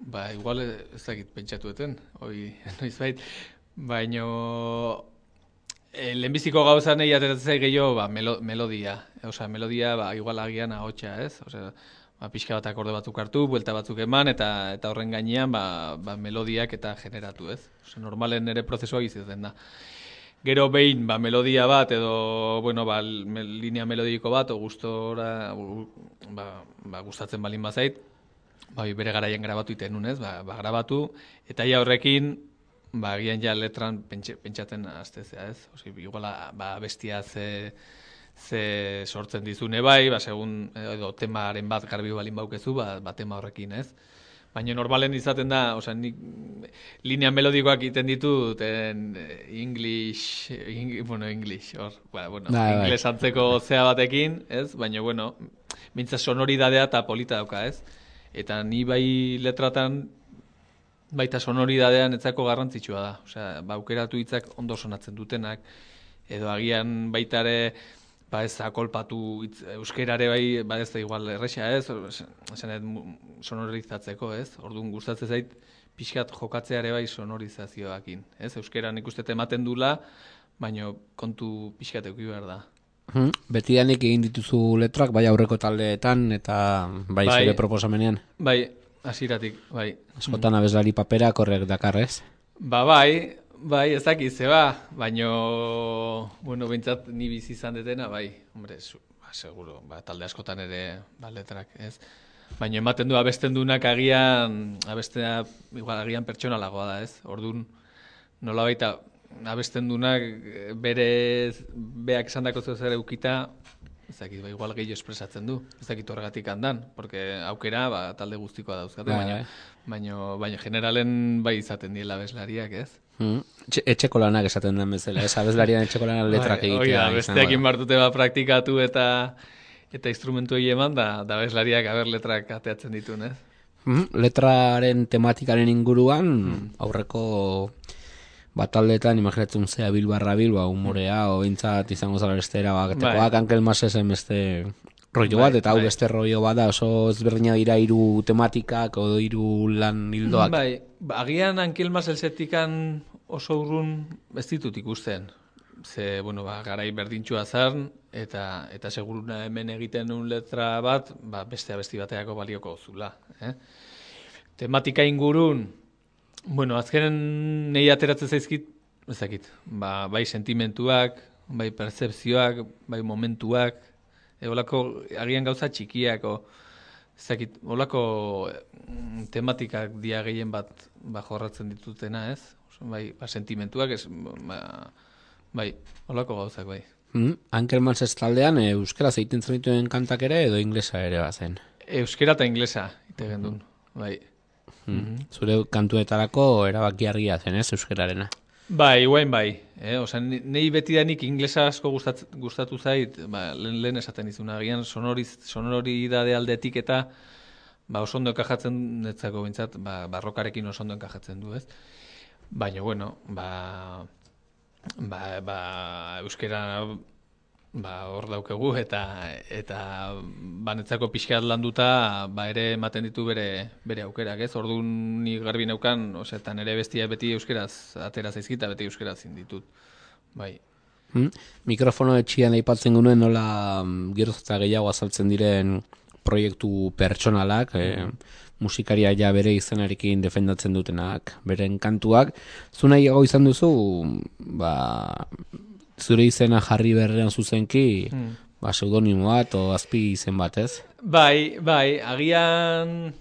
ba, igual ez dakit pentsatueten, hoi noiz bait, baino e, lehenbiziko gauza nahi ateratzen zait gehiago, ba, melo, melodia. Osea, melodia, ba, igual agian ahotsa, ez? Osea, ba, pixka bat akorde batzuk hartu, buelta batzuk eman, eta eta horren gainean, ba, ba, melodiak eta generatu, ez? Osea, normalen ere prozesua izaten da. Gero behin, ba, melodia bat edo, bueno, ba, linea melodiko bat, o gustora, gu- ba, ba, gustatzen balin bazait, ba, bere garaian grabatu iten nunez, ba, ba, grabatu, eta ja horrekin, ba, agian ja letran pentsa, pentsatzen aztezea, ez? Osi, iguala, ba, bestia ze, ze sortzen dizune bai, ba, segun, edo temaren bat garbi balin baukezu, ba, ba tema horrekin, ez? Baina normalen izaten da, osea, nik linea melodikoak egiten ditut en eh, English, ing, bueno, English, hor, ba, bueno, Bai, bai. ingles antzeko zea batekin, ez? Baina, bueno, mintza sonoridadea eta polita dauka, ez? Eta ni bai letratan baita sonoridadean etzako garrantzitsua da. Osea, ba, aukeratu hitzak ondo sonatzen dutenak, edo agian baita ere, ba ez akolpatu hitz, euskerare bai, ba ez da igual erresa ez, esan dut mu- sonorizatzeko ez, orduan gustatzen zait pixkat jokatzea ere bai sonorizazioakin, ez, euskeran ikustet ematen dula, baino kontu pixkat eduki behar da. Hmm? Betidanik egin dituzu letrak, bai aurreko taldeetan eta bai, Bai. zure proposamenean. Bai, hasieratik, bai. Askotan abeslari paperak horrek dakar, ez? Ba bai, bai, ez dakit, ze ba, baino, bueno, bintzat ni bizi izan detena, bai, hombre, zu, ba, seguro, ba, talde askotan ere, ba, letrak, ez? Baina ematen du abesten dunak agian, abestea, igual agian pertsonalagoa da, ez? Orduan, nola baita, abesten dunak eh, bere, beak esan dako zer eukita, ez dakit, ba, igual gehiago espresatzen du, ez dakit horregatik handan, porque aukera, ba, talde guztikoa dauzkate, Bai, baina, bai. baina, baina generalen bai izaten diela abeslariak, ez? Etxe, etxeko lanak esaten den bezala, ez? Abeslarian etxeko lanak letrak Bai, egitea. hori da, izango besteekin da. bartute ba praktikatu eta eta instrumentu eman da, da bezlariak aber letrak ateatzen ditun, ez? Mhm, Letraren tematikaren inguruan, aurreko bataldetan, imaginatzen zea bil barra bil, ba, humorea, o bintzat izango zara beste erabatekoak, Bai. Ankel Masesen beste rollo bat, Bai, eta hau bai. beste rollo bat da, oso ezberdina dira hiru tematikak, o hiru lan hildoak. Bai, ba, agian Ankelmas elsetikan oso urrun ez ditut ikusten. Ze, bueno, ba, garai berdintxua zan, eta, eta seguruna hemen egiten un letra bat, ba, beste abesti bateako balioko zula. Eh? Tematika ingurun, bueno, azkenen nahi ateratzen zaizkit, ez dakit, ba, bai sentimentuak, bai percepzioak, bai momentuak, e, olako, agian gauza txikiak, o, ez dakit, olako mm, tematikak dia gehien bat ba, jorratzen ditutena, ez? Bai, ba, sentimentuak, ez, ba, bai, olako gauzak, bai. Ankermans ez taldean, e, euskaraz egiten zenituen kantak ere, edo inglesa ere bazen. Euskera eta inglesa, ite gendun, bai. Hmm. Zure kantuetarako erabaki argia zen, ez, euskararena. Bai, guain bai. Eh? Osa, nei beti danik inglesa asko gustat, gustatu zait, ba, lehen, lehen esaten dizuna, agian sonoriz, sonoridade aldetik eta ba, oso ondo enkajatzen netzako bintzat, ba, barrokarekin oso ondo enkajatzen du, ez? Baina, bueno, ba, ba, ba, euskera ba, hor daukegu eta eta banetzako pixkat landuta ba ere ematen ditu bere bere aukerak, ez? Ordun ni garbi neukan, osea, eta nere bestia beti euskeraz atera zaizkita, beti euskeraz ditut. Bai. Hmm? Mikrofono etxian aipatzen genuen nola mm, geroz eta gehiago azaltzen diren proiektu pertsonalak, e, musikaria ja bere izenarekin defendatzen dutenak, beren kantuak. Zu nahiago izan duzu, ba, zure izena jarri berrean zuzenki, ba, pseudonimo bat o azpi izen bat, ez? Bai, bai, agian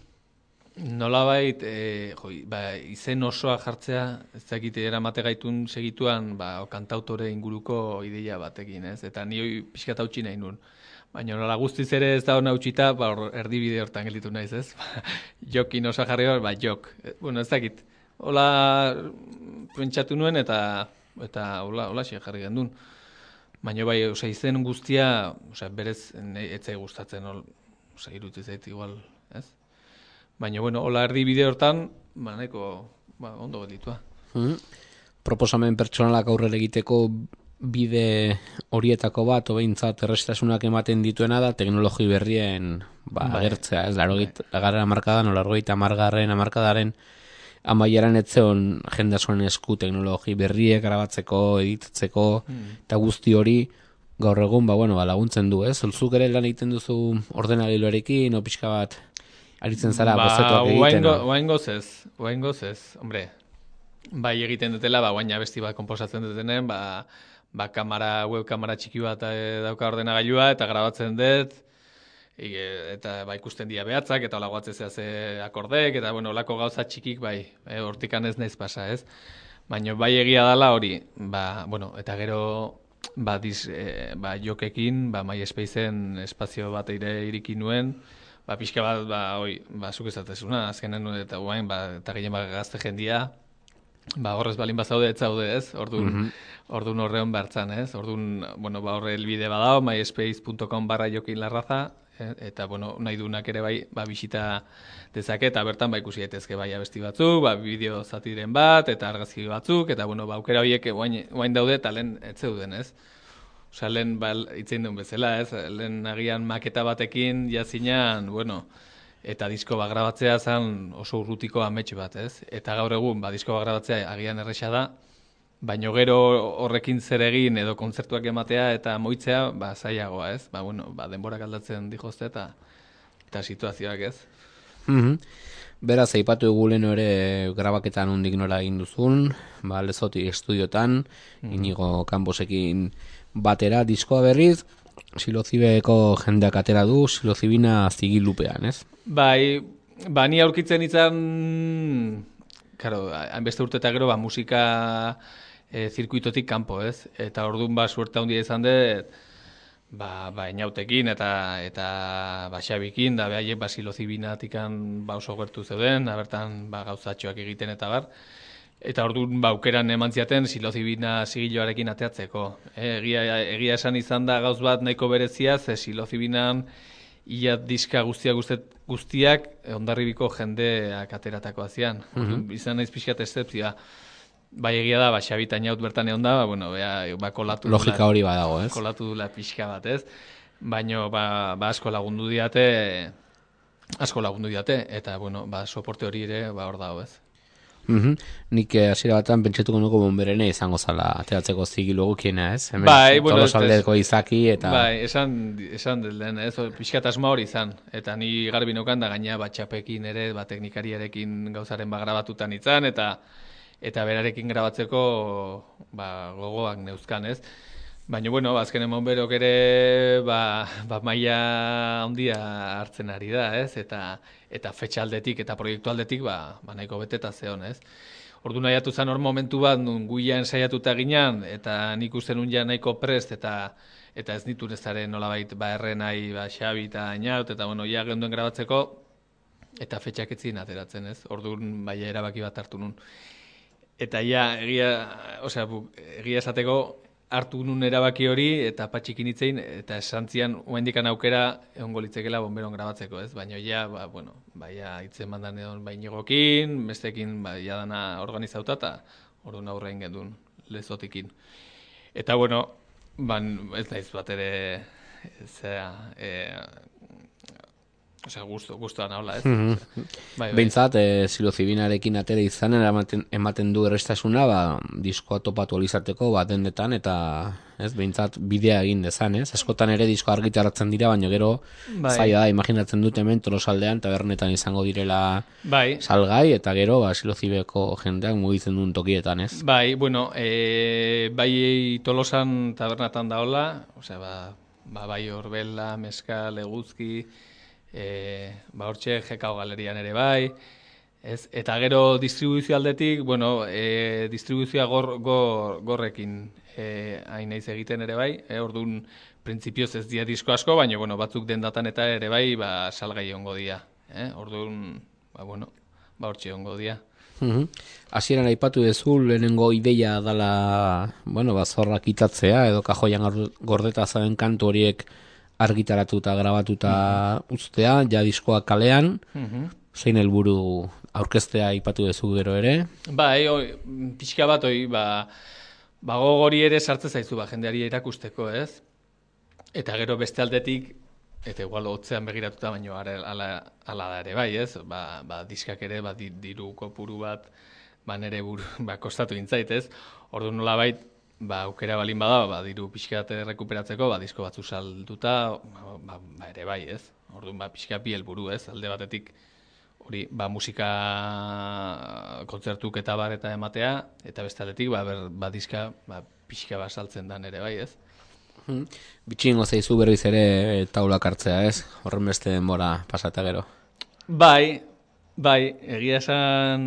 nolabait, e, joi, ba, izen osoa jartzea, ez dakit eramate gaitun segituan, ba, kantautore inguruko ideia batekin, ez? Eta ni hoi pixkat hautsi nahi nun. Baina nola guztiz ere ez da hona utxita, ba, hor, erdibide hortan gelditu naiz, ez? Jokin osa jarri hor, ba, jok. E, bueno, ez dakit. Hola pentsatu nuen eta eta hola, hola jarri gendun. Baina bai, osea, izen guztia, osea, berez ne- ez zai gustatzen, hol, osea, irutu zait igual, ez? Baina, bueno, hola erdibide hortan, ba, nahiko, ba, ondo gelditua. Mhm. Proposamen pertsonalak aurrera egiteko bide horietako bat, obeintzat errestasunak ematen dituena da teknologi berrien ba, Bai. agertzea, ez, larogit, lagarren amarkadan, o largoita amargarren amarkadaren amaieran etzeon jende askoren esku teknologi berriek grabatzeko, editatzeko, eta guzti hori gaur egun, ba, bueno, ba, laguntzen du, ez? Zuk ere lan egiten duzu ordenagailuarekin, o pixka bat aritzen zara bozetoak egiten. Oaingo, o? oaingoz ez, oaingoz ez, hombre, bai egiten dutela, ba, baina besti bat komposatzen dutenen, ba, ba kamera, webkamera txiki bat eh, dauka ordenagailua, eta grabatzen dut, e, eta ba, ikusten dira behatzak, eta hola guatzea ze akordek, eta bueno, olako gauza txikik, bai, e, hortikan ez naiz pasa, ez? Baina bai egia dala hori, ba, bueno, eta gero ba, diz, e, ba, jokekin, ba, MySpaceen espazio bat ere iriki nuen, ba, pixka bat, ba, oi, ba, zuk ezatezuna, azkenen, eta guain, ba, eta gehien bat gazte jendia, ba, horrez balin bazaude, ez zaude, ez? Orduan, orduan horreon bertzan, ez? Orduan, bueno, ba, horre elbide badao, myspace.com barra jokin larraza, eh? eta, bueno, nahi dunak ere bai, ba, bisita dezake, eta bertan, ba, ikusi daitezke bai abesti batzuk, ba, bideo zatiren bat, eta argazki batzuk, eta, bueno, ba, aukera horiek guain daude, eta lehen ez zeuden, ez? Osea, lehen, ba, itzein duen bezala, ez? Lehen agian maketa batekin jazinan, bueno, eta disko bat grabatzea zen oso urrutiko amets bat, ez? Eta gaur egun, ba, disko bat grabatzea agian erresa da, baino gero horrekin zer egin edo kontzertuak ematea eta moitzea, ba, zailagoa, ez? Ba, bueno, ba, denborak aldatzen dijozte eta eta situazioak, ez? Mhm. Beraz, aipatu dugu lehen ere grabaketan hundik nora egin duzun, ba, lezoti estudiotan, inigo kanbosekin batera, diskoa berriz, silozibeko jendeak atera du, silozibina zigilupean, ez? Bai, ba, ni aurkitzen izan, karo, hainbeste urte eta gero, ba, musika e, zirkuitotik kanpo, ez? Eta orduan, ba, suerte handia izan dut, ba, ba, inautekin eta eta ba, xabikin, da behaiek ba, silozibinatikan ba, oso gertu zeuden, da bertan ba, gauzatxoak egiten eta bar. Eta orduan ba, aukeran eman ziaten silozibina sigiloarekin ateatzeko. E, egia, egia esan izan da gauz bat nahiko berezia, ze silozibinan ia diska guztiak guztiak, ondarribiko jendeak ateratakoa zian. Orduan, Izan naiz pixkat escepzioa. Bai egia da, ba, Xabi Tainaut bertan egon da, ba, bueno, bea, ba, kolatu Logika hori badago, ez? kolatu dula pixka bat, ez? Baino, ba, ba asko lagundu diate, asko lagundu diate, eta, bueno, ba, soporte hori ere, ba, hor dago, ez? Mhm. Nik eh, hasiera batan pentsatuko nuko bonberene izango zala ateratzeko zigilu egokiena, ez? Hemen Bai, bueno, Tolosaldeko izaki eta... Bai, esan, esan dut lehen, ez, pixkat asma hori izan, eta ni garbi neukan da gaina ba, txapekin ere, ba, teknikariarekin gauzaren ba, grabatutan izan, eta eta berarekin grabatzeko ba, gogoak neuzkan, ez? Baina, bueno, azken emon berok ere, ba, ba maila handia hartzen ari da, ez? Eta, eta fetxa aldetik eta proiektu aldetik, ba, ba nahiko beteta zeon, ez? Ordu nahiatu zen hor momentu bat, nun guia ensaiatuta ginean, eta nik uste nun ja nahiko prest, eta eta ez nitu nezaren nolabait, ba, errenai, ba, xabi eta ainaut, eta bueno, ja genduen grabatzeko, eta fetxak etzin ateratzen, ez? Orduan, bai, erabaki bat hartu nun. Eta ja, egia, osea, egia esateko hartu nun erabaki hori eta patxikin hitzein eta esantzian oraindikan aukera egongo litzekela bomberon grabatzeko, ez? Baina ja, ba, bueno, baia hitzen mandan egon bainigokin, bestekin ba ja dana organizauta ta orduan aurrein gendun lezotikin. Eta bueno, ban ez naiz bat ere zera, eh Osea, gusto, gustoan habla, ez? Mhm. Bai, bai. Behintzat, e, silozibinarekin atera izanen ematen, ematen du errestasuna, ba, diskoa topatu alizateko, ba, dendetan, eta, ez, behintzat, bidea egin dezan, ez? Askotan ere disko argitaratzen dira, baina gero, Bai. zaila da, imaginatzen dut hemen tolosaldean, tabernetan izango direla Bai. salgai, eta gero, ba, silozibeko jendeak mugitzen duen tokietan, ez? Bai, bueno, e, bai tolosan tabernatan daola, osea, ba, ba, bai horbela, meskal, eguzki, e, ba, hortxe jekau galerian ere bai, Ez? Eta gero distribuzio aldetik, bueno, e, distribuzioa gor, gor, gorrekin e, hain naiz egiten ere bai, e, orduan printzipioz ez dia disko asko, baina bueno, batzuk den datan eta ere bai, ba, salgai ongo dia. Eh? Orduan, ba, bueno, ba, hortxe ongo dia. Hasieran aipatu duzu lehenengo ideia dala, bueno, ba, zorrak itatzea, edo kajoian gor- gordeta zaben kantu horiek argitaratuta, grabatuta uztea, ja diskoa kalean, zein helburu aurkeztea aipatu duzu gero ere. Bai, oi, pixka bat, oi, ba, ba gogori ere sartze zaizu, ba, jendeari erakusteko, ez? Eta gero beste aldetik, eta igual hotzean begiratuta, baino ara, ala, ala da ere, bai, ez? Ba, ba diskak ere, ba, di- diru kopuru bat, ba, nere buru, ba, kostatu intzait, ez? Ordu nola bait, ba, aukera balin bada, ba, diru pixka rekuperatzeko, ba, disko batzu salduta, ba, ba, ere bai, ez? Orduan, ba, pixka bi helburu, ez? Alde batetik, hori, ba, musika kontzertuk eta bar eta ematea, eta beste aldetik, ba, ber, ba, diska, ba, pixka bat saltzen dan ere bai, ez? Mhm. Bitxingo zaizu berriz ere taulak hartzea, ez? Horren beste denbora pasata gero. Bai, bai, egia esan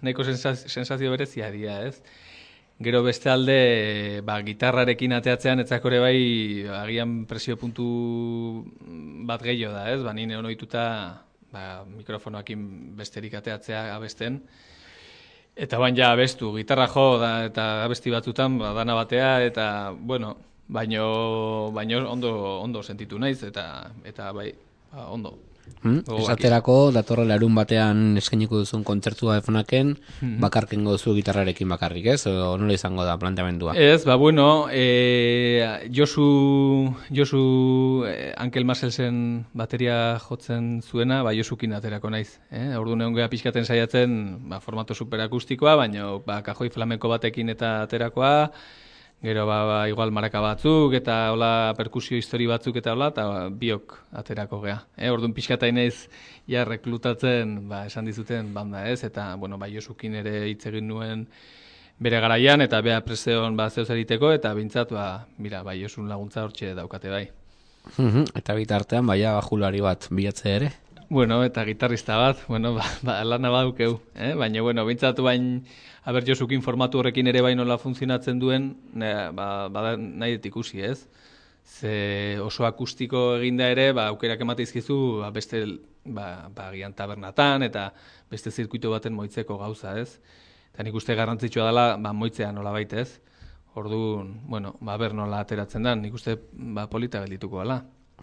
nahiko sensaz- sensazio berezia dira, ez? Gero beste alde, ba, gitarrarekin ateatzean, etzakore bai, agian presio puntu bat gehiago da, ez? Ba, nire onoituta, ba, mikrofonoakin besterik ateatzea abesten, Eta bain ja abestu, gitarra jo da, eta abesti batzutan ba, dana batea, eta, bueno, baino, baino ondo, ondo sentitu naiz, eta, eta bai, ba, ondo. Hmm? Gogoak Esaterako, datorrela larun batean eskainiko duzun kontzertua efonaken, Mhm. bakarkengo duzu gitarrarekin bakarrik, ez? Edo nola izango da planteamendua? Ez, ba, bueno, e, Josu, Josu eh, Ankel Marcelsen bateria jotzen zuena, ba, Josukin aterako naiz. Eh? Ordu egon geha pixkaten saiatzen, ba, formato superakustikoa, baina ba, kajoi flamenko batekin eta aterakoa, gero ba, ba, igual maraka batzuk, eta hola perkusio histori batzuk eta hola, eta ba, biok aterako gea. Eh? Orduan pixkatain naiz ja reklutatzen, ba, esan dizuten banda ez, eta bueno, ba, Josukin ere hitz egin nuen, bere garaian eta bea preseon ba zeoz egiteko eta bintzat ba mira bai Josun laguntza hortxe daukate bai. Mhm, Eta bitartean, baia bajulari bat bilatze ere. Bueno, eta gitarrista bat, bueno, ba, ba lana badukeu, eh? Baina bueno, bintzatu bain aber Josukin formatu horrekin ere bai nola funtzionatzen duen, ne, ba, ba nahi dut ikusi, ez? Ze oso akustiko eginda ere, ba aukerak emate izkizu, ba, beste ba, ba agian tabernatan eta beste zirkuito baten moitzeko gauza, ez? Eta nik uste garrantzitsua dela, ba, moitzea nola ez? Orduan, bueno, ba, ber nola ateratzen da, nik uste ba, polita geldituko dela.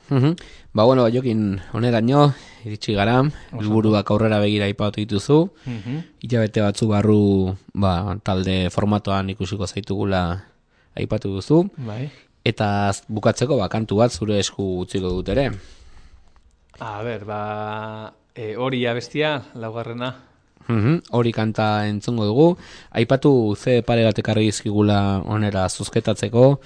Mhm. Ba, bueno, jokin honeraino, iritsi gara, helburuak aurrera begira ipatu dituzu, hilabete batzu barru ba, talde formatoan ikusiko zaitugula aipatu duzu, Bai. eta bukatzeko ba, kantu bat zure esku utziko dut ere. A ber, ba, e, hori abestia, laugarrena. Mhm, Hori kanta entzungo dugu. Aipatu ze pare bat ekarri dizkigula onera zuzketatzeko.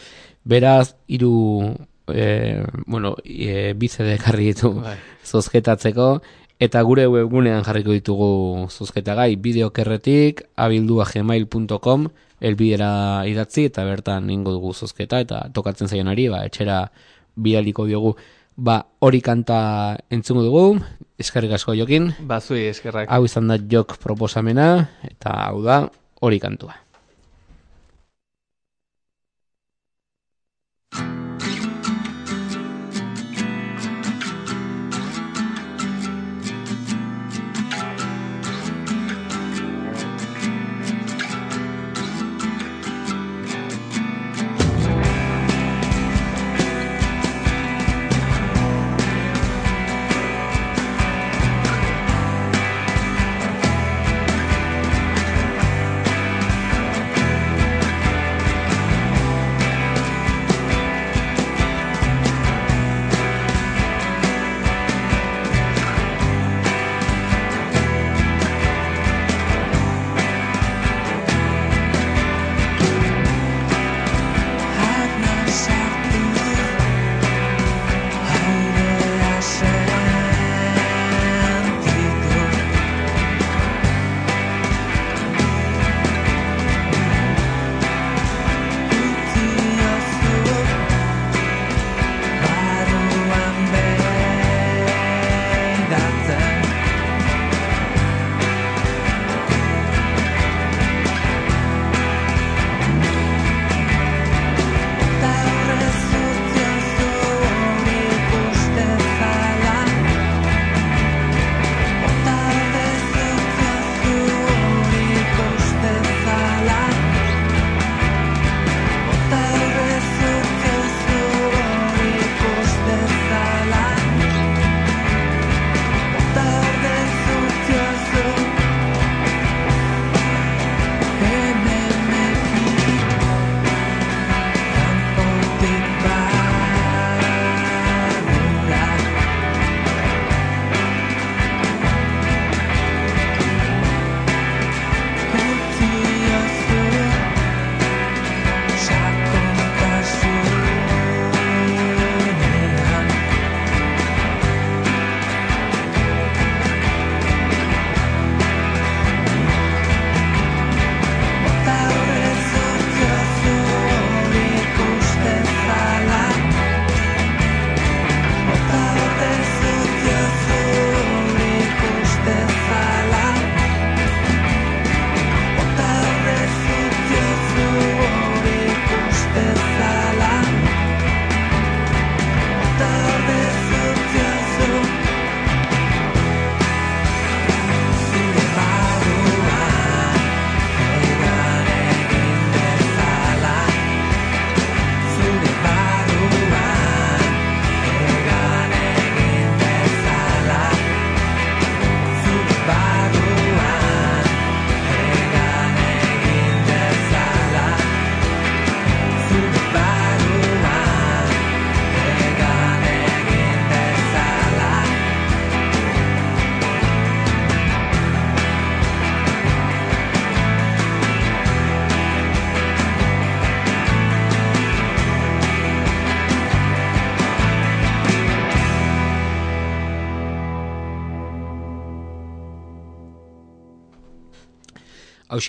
Beraz, hiru e, bueno, e, bi CD ekarri ditu Bai. zozketatzeko. Eta gure webgunean jarriko ditugu zozketagai bideokerretik abildua gmail.com elbidera idatzi eta bertan ingo dugu zozketa eta tokatzen zaionari ba, etxera bidaliko diogu ba hori kanta entzungo dugu eskerrik asko jokin Bazui eskerrak. Hau izan da jok proposamena, eta hau da hori kantua.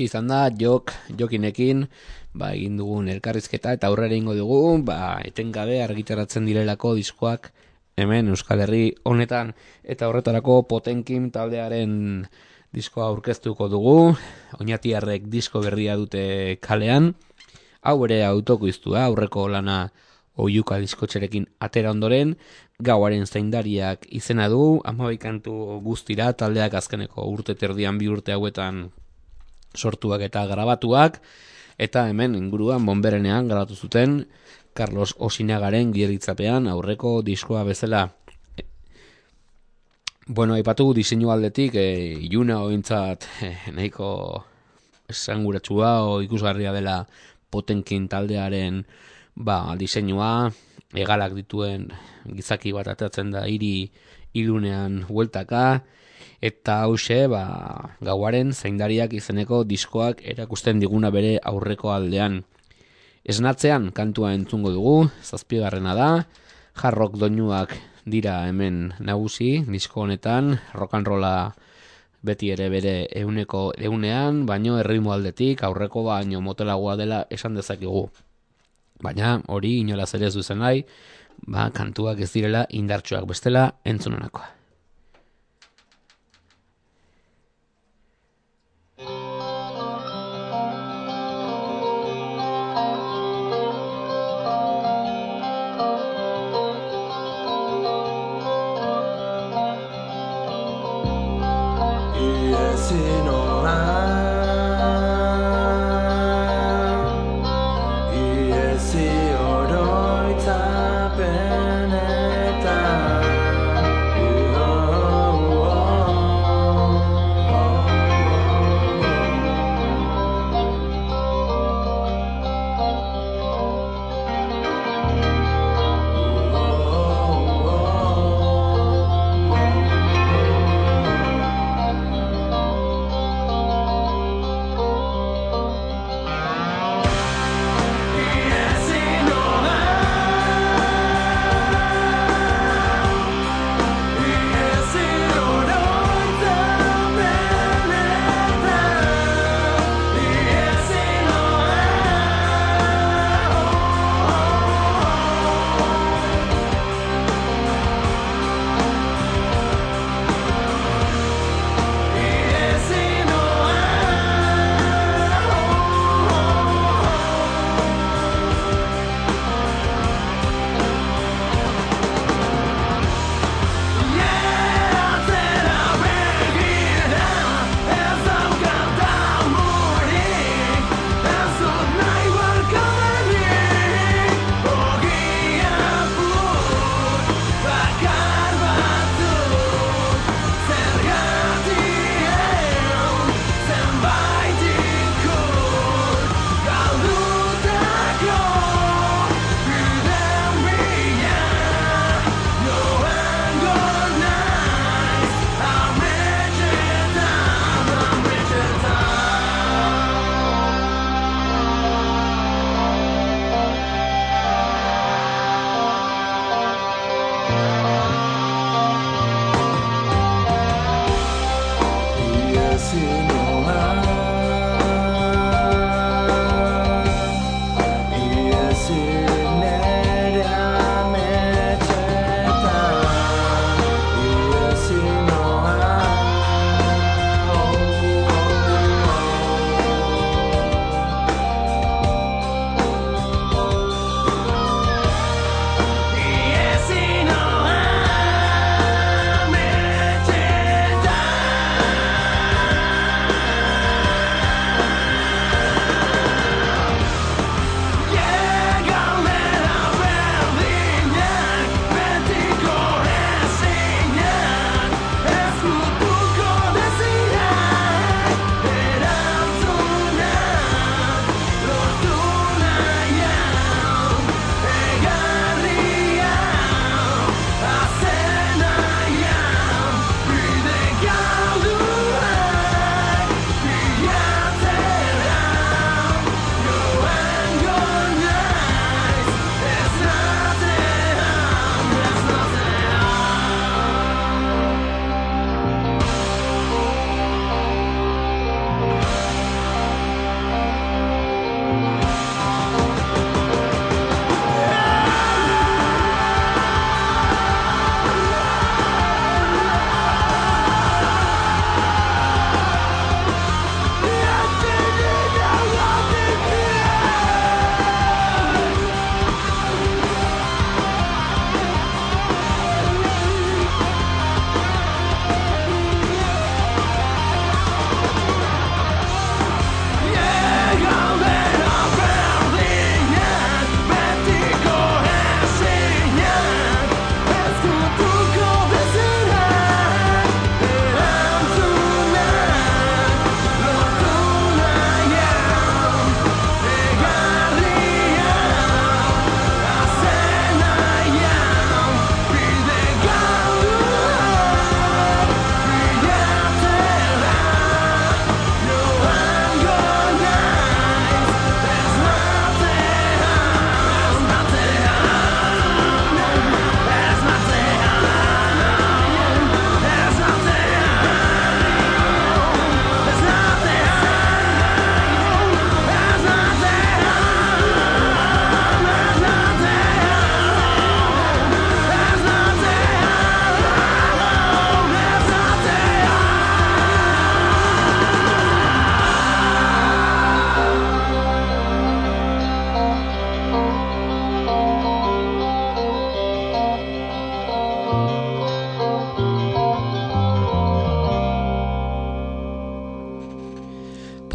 Hausi izan da, jok, jokinekin, ba, egin dugun elkarrizketa, eta aurrera ingo dugu, ba, etengabe argitaratzen direlako diskoak, hemen Euskal Herri honetan, eta horretarako potenkin taldearen diskoa aurkeztuko dugu, oinatiarrek disko berria dute kalean, hau ere autokoiztua, aurreko lana oiuka diskotxerekin atera ondoren, gauaren zaindariak izena du, amabaikantu guztira taldeak azkeneko urte terdian bi urte hauetan sortuak eta grabatuak, eta hemen inguruan bomberenean grabatu zuten Carlos Osinagaren gielitzapean aurreko diskoa bezala. Bueno, aipatu diseinu aldetik, e, iluna ointzat e, nahiko esanguratsua o ikusgarria dela potenkin taldearen ba, diseinua, egalak dituen gizaki bat atatzen da hiri ilunean hueltaka, eta hause ba, gauaren zaindariak izeneko diskoak erakusten diguna bere aurreko aldean. Esnatzean kantua entzungo dugu, zazpigarrena da, jarrok doinuak dira hemen nagusi, disko honetan, rokanrola beti ere bere euneko eunean, baino erritmo aldetik aurreko baino motelagoa dela esan dezakegu. Baina hori inolaz ere ez duzen nahi, ba, kantuak ez direla indartsuak bestela entzunenakoa. city.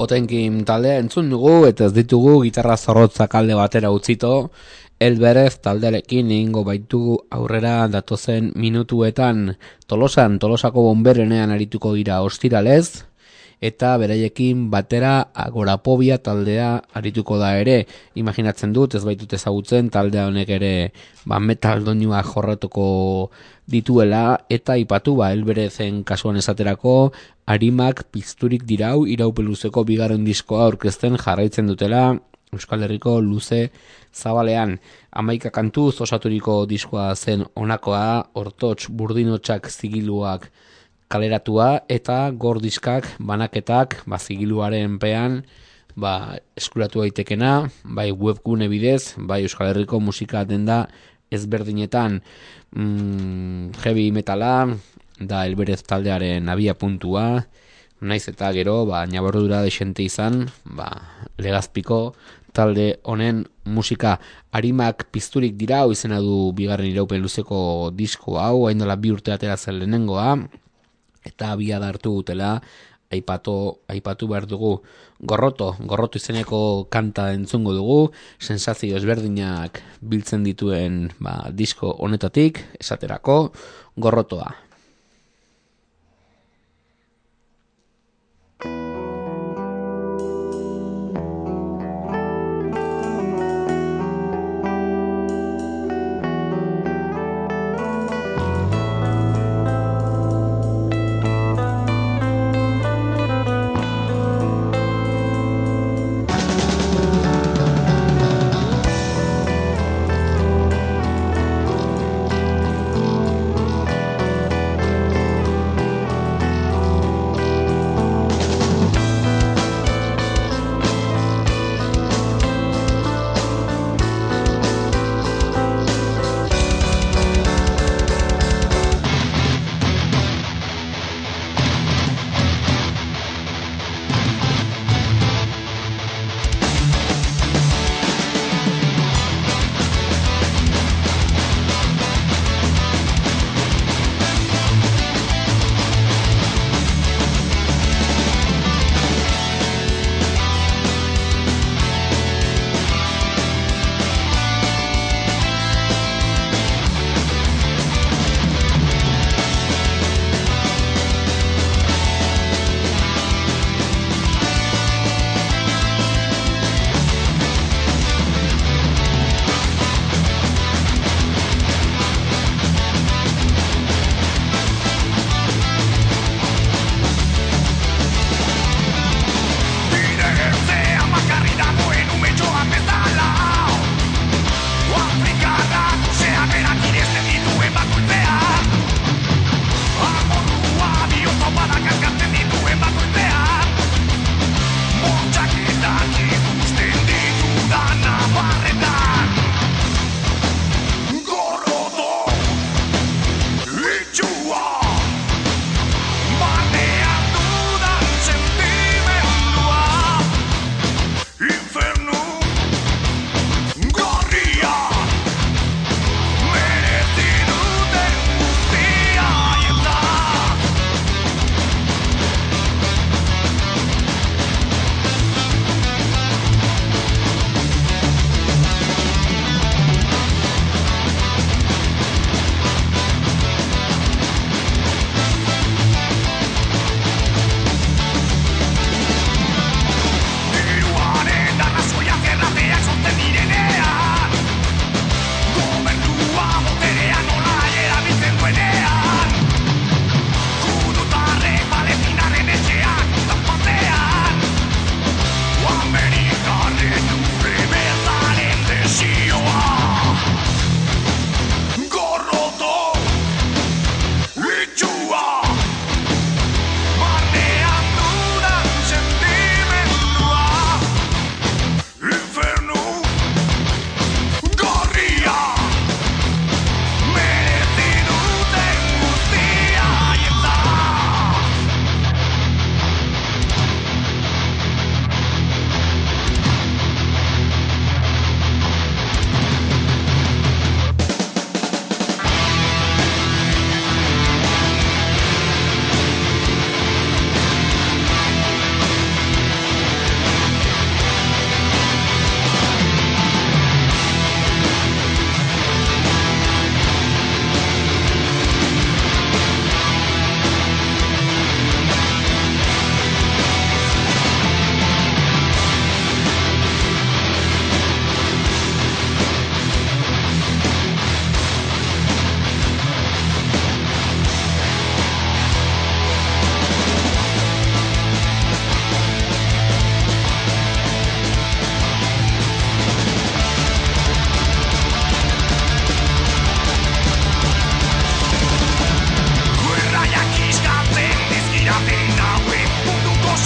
Potenkin taldea entzun dugu eta ez ditugu gitarra zorrotzak alde batera utzito, Elberez taldearekin egingo baitugu aurrera datozen minutuetan. Tolosan, Tolosako bomberenean arituko dira ostiralez, eta beraiekin batera agorapobia taldea arituko da ere. Imaginatzen dut, ez baitut ezagutzen, taldea honek ere ba, metal doinua jorratuko dituela, eta ipatu ba, elberezen kasuan esaterako, harimak pizturik dirau iraupeluzeko bigarren diskoa aurkezten jarraitzen dutela, Euskal Herriko luze zabalean amaika kantuz osaturiko diskoa zen onakoa, ortots burdinotxak zigiluak kaleratua eta gordiskak banaketak ba, zigiluaren pean ba, eskuratu daitekena, bai webgune bidez, bai Euskal Herriko musika denda ezberdinetan. Mm, heavy metala da elberez taldearen abia puntua, naiz eta gero, ba, nabordura desente izan, ba, legazpiko talde honen musika. Arimak pizturik dira, hau izena du bigarren iraupen luzeko disko hau, hain dela bi urte atera zen lehenengoa, eta abia hartu dutela, aipatu, aipatu behar dugu gorroto, gorroto izeneko kanta entzungo dugu, sensazio ezberdinak biltzen dituen ba, disko honetatik, esaterako, gorrotoa.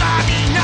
sabi na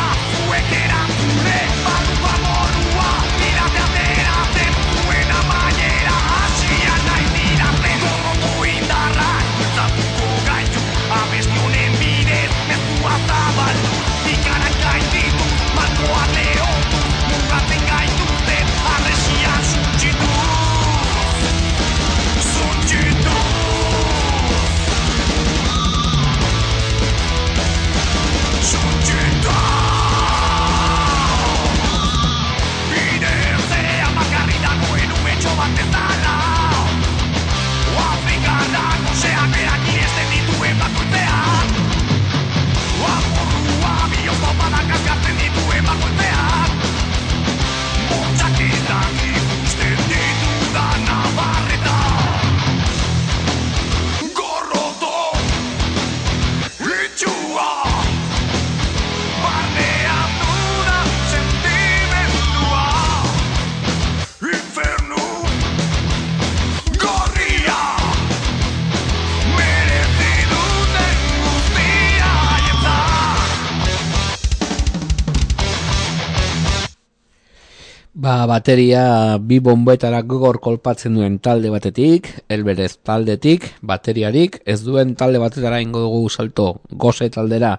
Ba, bateria bi bomboetara gogor kolpatzen duen talde batetik, elberez taldetik, bateriarik, ez duen talde batetara ingo dugu salto. Goze taldera,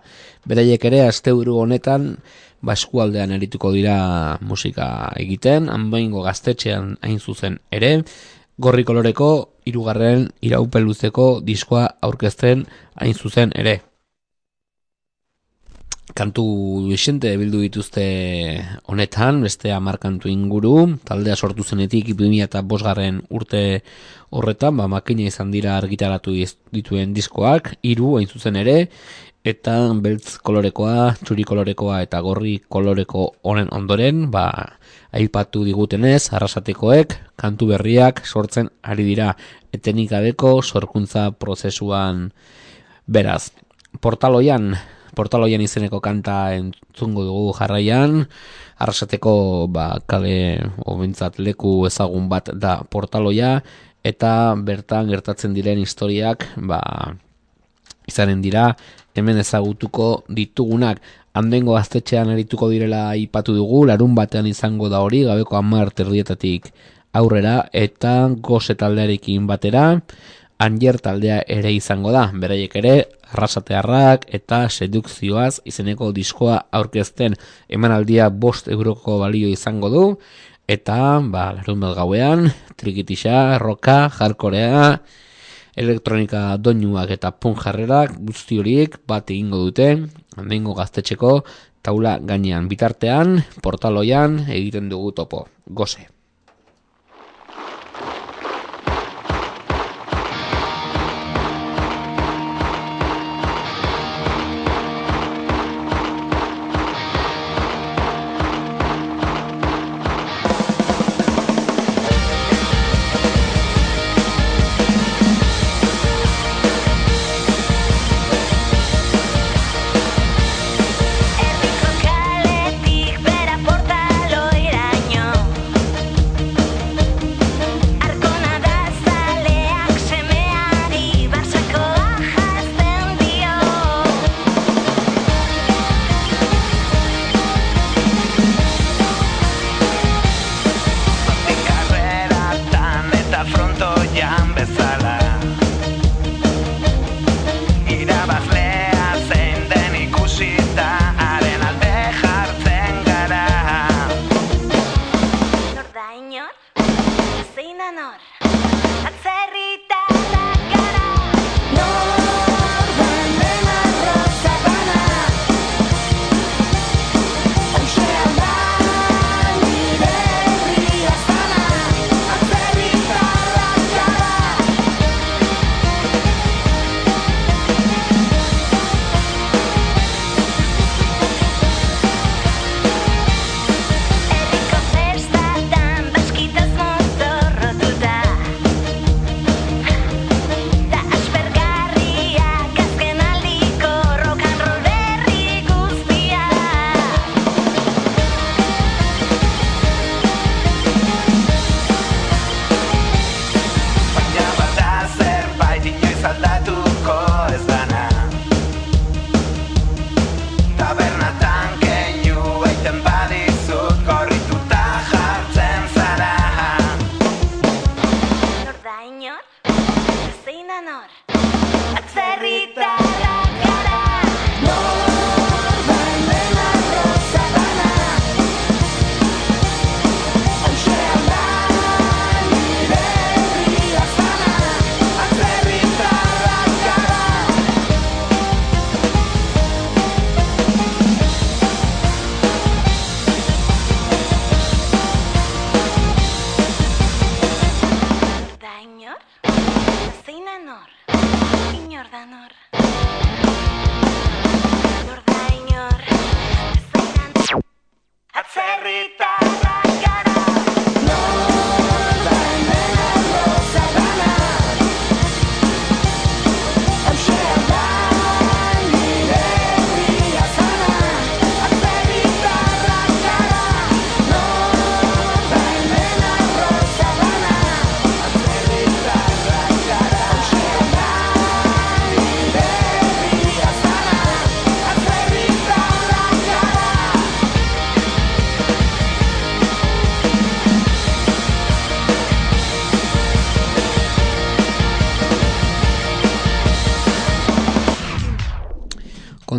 beraiek ere asteburu honetan, ba eskualdean erituko dira musika egiten, hanbaingo gaztetxean hain zuzen ere, gorri koloreko hirugarren iraupeluzeko diskoa aurkezten hain zuzen ere kantu duixente bildu dituzte honetan, beste amar kantu inguru, taldea sortu zenetik 2000 eta bosgarren urte horretan, ba, makina izan dira argitaratu dituen diskoak, hiru hain zuzen ere, eta beltz kolorekoa, txuri kolorekoa eta gorri koloreko honen ondoren, ba, aipatu digutenez, arrasatekoek, kantu berriak sortzen ari dira, etenik gabeko sorkuntza prozesuan beraz. Portaloian, portaloian izeneko kanta entzungo dugu jarraian, arrasateko ba, kale obintzat leku ezagun bat da portaloia, eta bertan gertatzen diren historiak ba, izanen dira, hemen ezagutuko ditugunak, handengo gaztetxean erituko direla ipatu dugu, larun batean izango da hori, gabeko amar terrietatik aurrera, eta goze taldearekin batera, Anger taldea ere izango da, beraiek ere, arrasatearrak eta sedukzioaz izeneko diskoa aurkezten emanaldia bost euroko balio izango du, eta, ba, larun gauean, trikitisa, roka, jarkorea, elektronika doinuak eta punk jarrerak guzti horiek bat egingo dute, handengo gaztetxeko, taula gainean bitartean, portaloian egiten dugu topo, goze.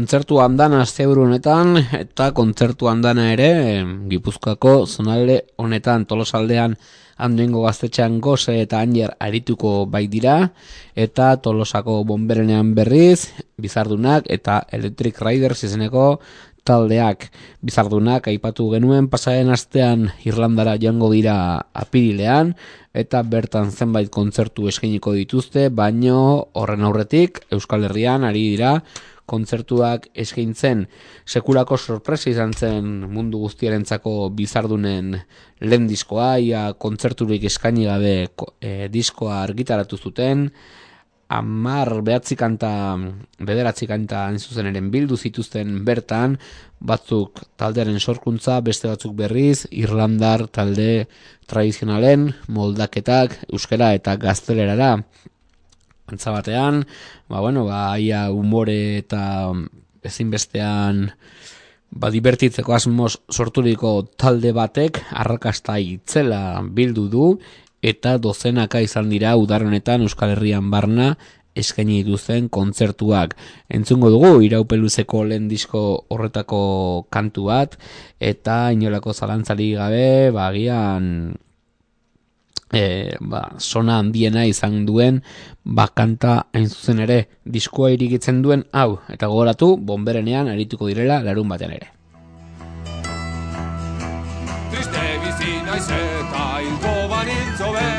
Kontzertu andana zebru honetan, eta kontzertu andana ere, Gipuzkoako zonalde honetan tolosaldean handuengo gaztetxean goze eta ainer arituko bai dira, eta tolosako bomberenean berriz, bizardunak eta Electric Riders izeneko taldeak. Bizardunak aipatu genuen pasaren astean Irlandara joango dira apirilean eta bertan zenbait kontzertu eskainiko dituzte, baino horren aurretik Euskal Herrian ari dira kontzertuak eskaintzen. Sekulako sorpresa izan zen mundu guztiarentzako bizardunen lehen diskoa, ia kontzerturik eskaini gabe eh, diskoa argitaratu zuten, amar behatzi kanta, bederatzi kanta hain zuzen eren bildu zituzten bertan, batzuk taldearen sorkuntza, beste batzuk berriz, Irlandar talde tradizionalen moldaketak euskera eta gaztelerara antza batean, ba bueno, ba aia umore eta ezinbestean ba divertitzeko asmoz sorturiko talde batek arrakasta itzela bildu du eta dozenaka izan dira udar honetan Euskal Herrian barna eskaini dituzten kontzertuak. Entzungo dugu iraupeluzeko lehen disko horretako kantu bat eta inolako zalantzari gabe bagian e, ba, sona handiena izan duen bakanta hain zuzen ere diskoa irigitzen duen hau eta gogoratu bomberenean arituko direla larun batean ere. Triste bizi naiz eta hilko banintzo be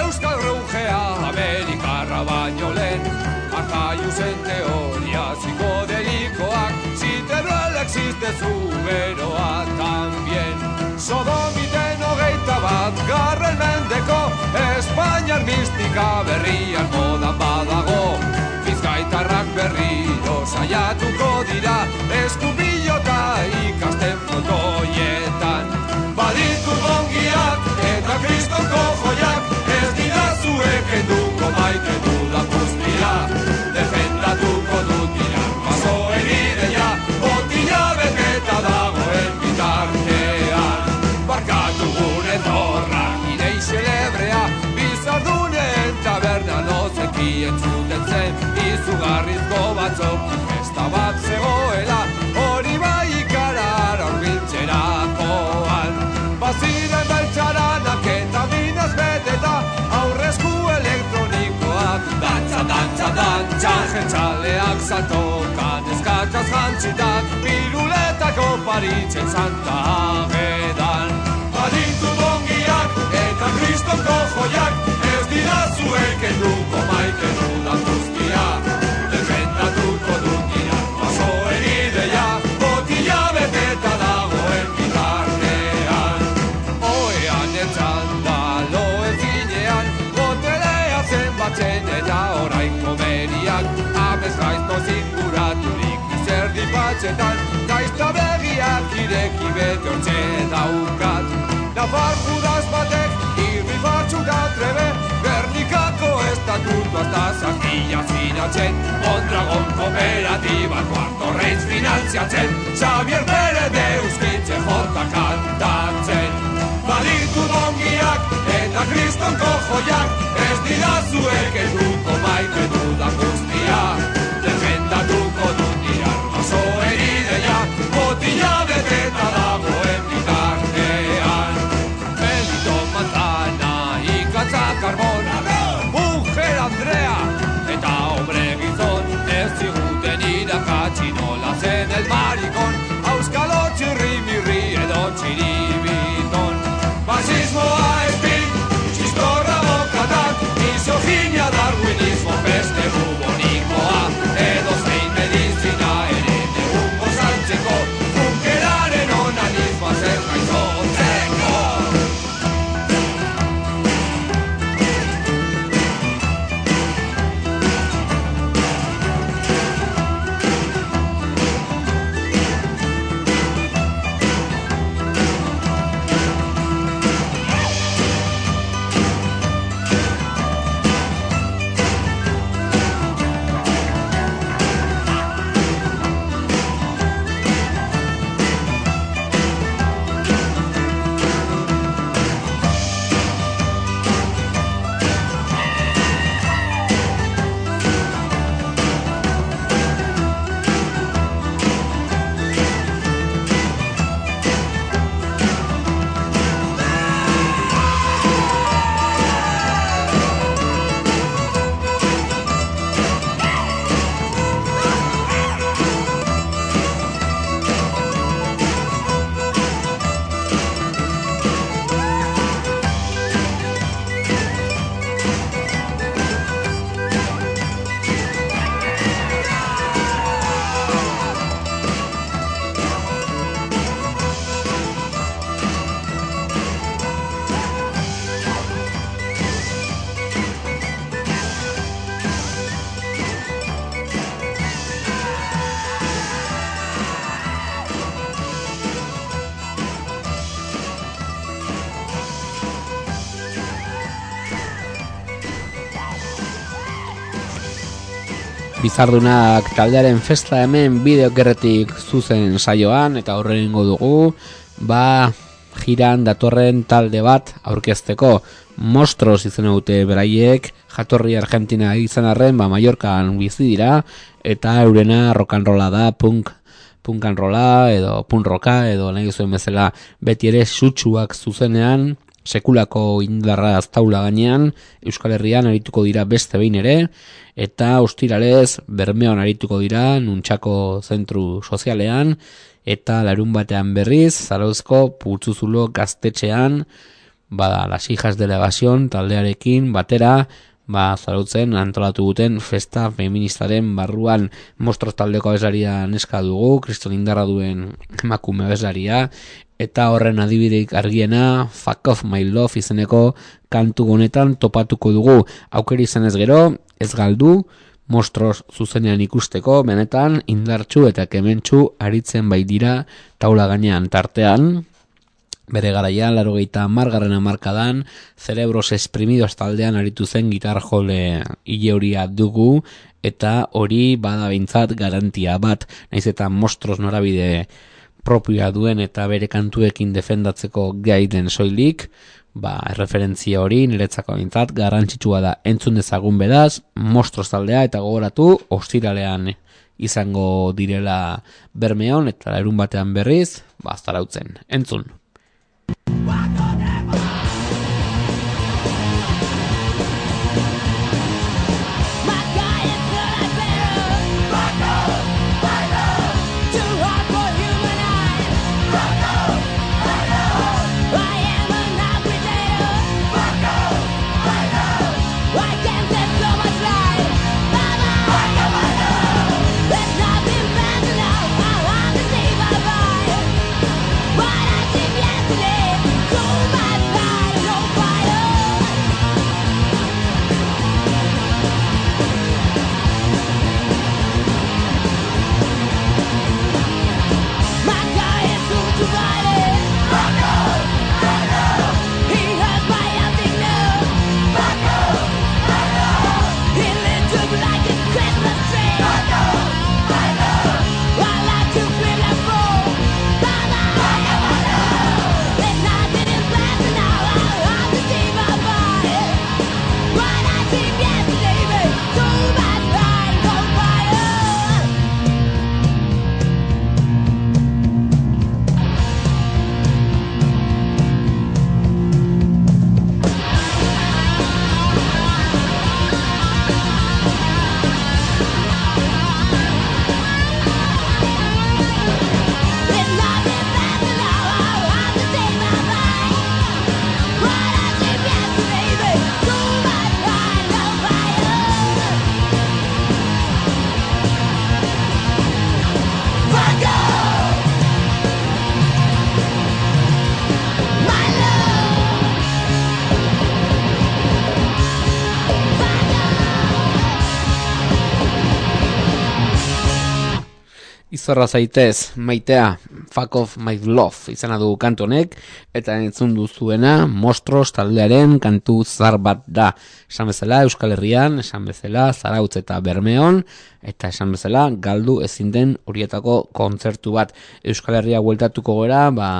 Euskal Rugea Amerikarra baino lehen Arjaiu zen teoria psikodelikoak Si teruel existe zu beroa tambien Sodomiten hogeita bat garren mendeko Espainiar mistika berrian modan badago. Bizkaitarrak berriro saiatuko dira Eskupilota ikasten fotoietan. Baditu ongiak eta kristonko joiak Ez dira zuek enduko maite Batzok Festa bat zegoela Hori bai ikarar horbiltzerakoan Baziren beltxaranak eta minaz beteta Aurrezku elektronikoak. Dantza, dantza, dantza Jentzaleak saltokan Eskakaz jantzitak Piruletako paritzen santa agedan. Baditu bongiak eta kristonko joiak Ez dira zuek enduko maite dudan batxetan Gaizta begiak ireki bete hortxe daukat. Nafar judaz batek irri batzuk da trebe Gernikako estatutu hasta zakila zinatzen Mondragon kooperatiba kuarto reiz finanziatzen Xavier Pere deuskitze jota kantatzen. Baditu dongiak eta kristonko joiak Ez dira zuek eduko maite dudan guztia Dar Winnie's for Bizardunak taldearen festa hemen bideokerretik zuzen saioan eta horrengo dugu, ba jiran datorren talde bat aurkezteko. Mostros izan dute beraiek, jatorri Argentina izan arren, ba Mallorcan bizi dira eta eurena rock and rolla da, punk punk and rolla edo punk rocka edo nahi zuen bezala beti ere sutsuak zuzenean sekulako indarra aztaula gainean, Euskal Herrian arituko dira beste behin ere, eta ostiralez bermeon arituko dira nuntxako zentru sozialean, eta larun batean berriz, zarauzko putzuzulo gaztetxean, bada, las hijas de la evasión taldearekin, batera, ba, zarautzen antolatu guten festa feministaren barruan. Mostros taldeko abesaria neska dugu, kriston indarra duen emakume abesaria, eta horren adibideik argiena Fuck of My Love izeneko kantu honetan topatuko dugu. Aukeri izan ez gero, ez galdu, mostros zuzenean ikusteko, benetan indartxu eta kementxu aritzen bai dira taula gainean tartean, bere garaian, laro gehieta margarren amarkadan, cerebros esprimidos taldean aritu zen gitar jole hile dugu, eta hori bada bintzat garantia bat, naiz eta mostros norabide propioa duen eta bere kantuekin defendatzeko gai den soilik, ba, referentzia hori niretzako bintzat garrantzitsua da. Entzun dezagun bedaz, mostros taldea eta gogoratu, ostiralean izango direla bermeon eta erun batean berriz, ba, zarautzen, entzun. Izorra zaitez, maitea, fuck of my love, izena du kantu honek, eta entzun duzuena, mostros taldearen kantu zar bat da. Esan bezala Euskal Herrian, esan bezala Zarautz eta Bermeon, eta esan bezala galdu ezin den horietako kontzertu bat. Euskal Herria hueltatuko gora, ba,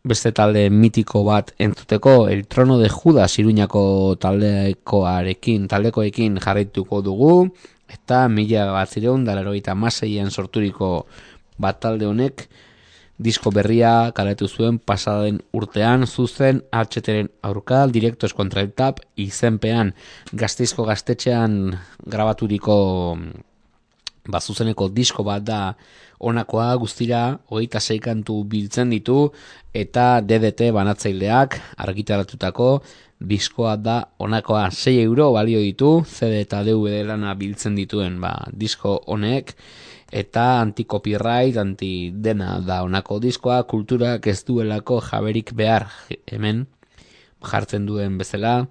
beste talde mitiko bat entzuteko El Trono de Judas iruñako taldekoarekin, taldekoekin jarraituko dugu, eta mila bat zireun dalaroita maseien sorturiko bat talde honek disko berria kaletu zuen pasaden urtean zuzen HTren aurka direktos kontra el tap izenpean gazteizko gaztetxean grabaturiko ba, zuzeneko disko bat da onakoa guztira hogeita kantu biltzen ditu eta DDT banatzaileak argitaratutako diskoa da honakoa 6 euro balio ditu, CD eta DVD lana biltzen dituen ba, disko honek, eta anti-copyright, anti-dena da honako diskoa, kulturak ez duelako jaberik behar hemen jartzen duen bezala,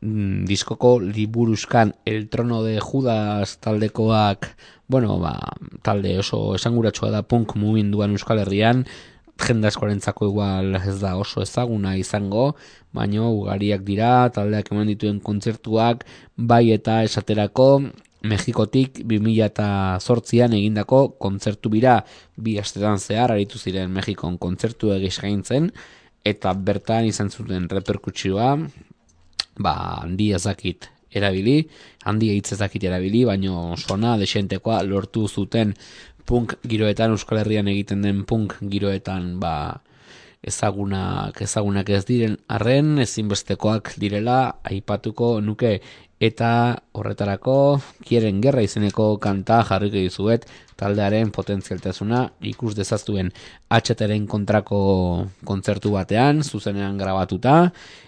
mm, diskoko liburuzkan el trono de judas taldekoak, bueno, ba, talde oso esanguratsua da punk muginduan euskal herrian, jenda eskorentzako igual ez da oso ezaguna izango, baino ugariak dira, taldeak eman dituen kontzertuak, bai eta esaterako Mexikotik 2008an egindako kontzertu bira. Bi astetan zehar aritu ziren Mexikon kontzertu egiskaintzen eta bertan izan zuten reperkutsioa. Ba, handi ezakit erabili, handi hitz ezakit erabili, baino sona desentekoa lortu zuten punk giroetan, Euskal Herrian egiten den punk giroetan ba, ezagunak, ezagunak ez diren arren, ezinbestekoak direla, aipatuko nuke. Eta horretarako kieren gerra izeneko kanta jarriko dizuet taldearen potentzialtasuna ikus dezaztuen atxeteren kontrako kontzertu batean, zuzenean grabatuta,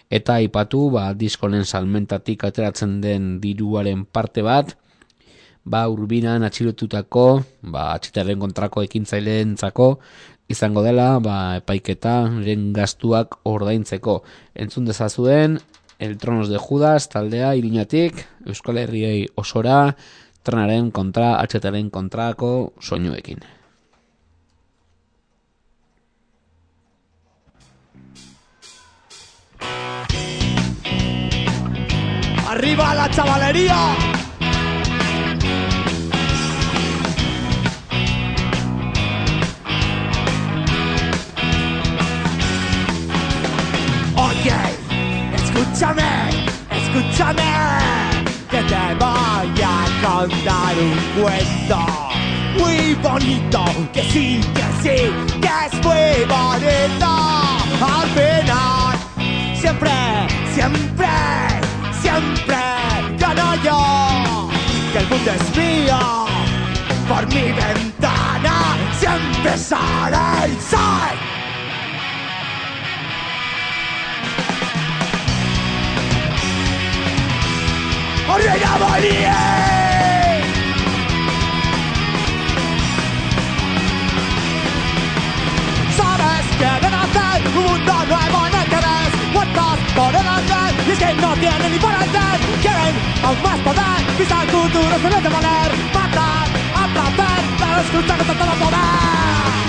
eta aipatu ba, diskonen salmentatik ateratzen den diruaren parte bat, ba, urbinan atxilotutako, ba, atxeteren kontrako ekintzaileen izango dela, ba, epaiketa, ren gastuak ordaintzeko. Entzun dezazuen, El Tronos de Judas, taldea, irinatik, Euskal Herriei osora, trenaren kontra, atxetaren kontrako soinuekin. Arriba la chavalería. Escúchame, escúchame, que te voy a contar un cuento muy bonito, que sí, que sí, que es muy bonito. Al final, siempre, siempre, siempre gano yo, que el mundo es mío. Por mi ventana siempre sale el. ¡Arriba, morir! Sabes que debe hacer un mundo nuevo en el que ves muertos por delante y es que no tienen ni por hacer quieren aún más poder pisar el futuro se les de poner matar a placer pero escuchar con todo poder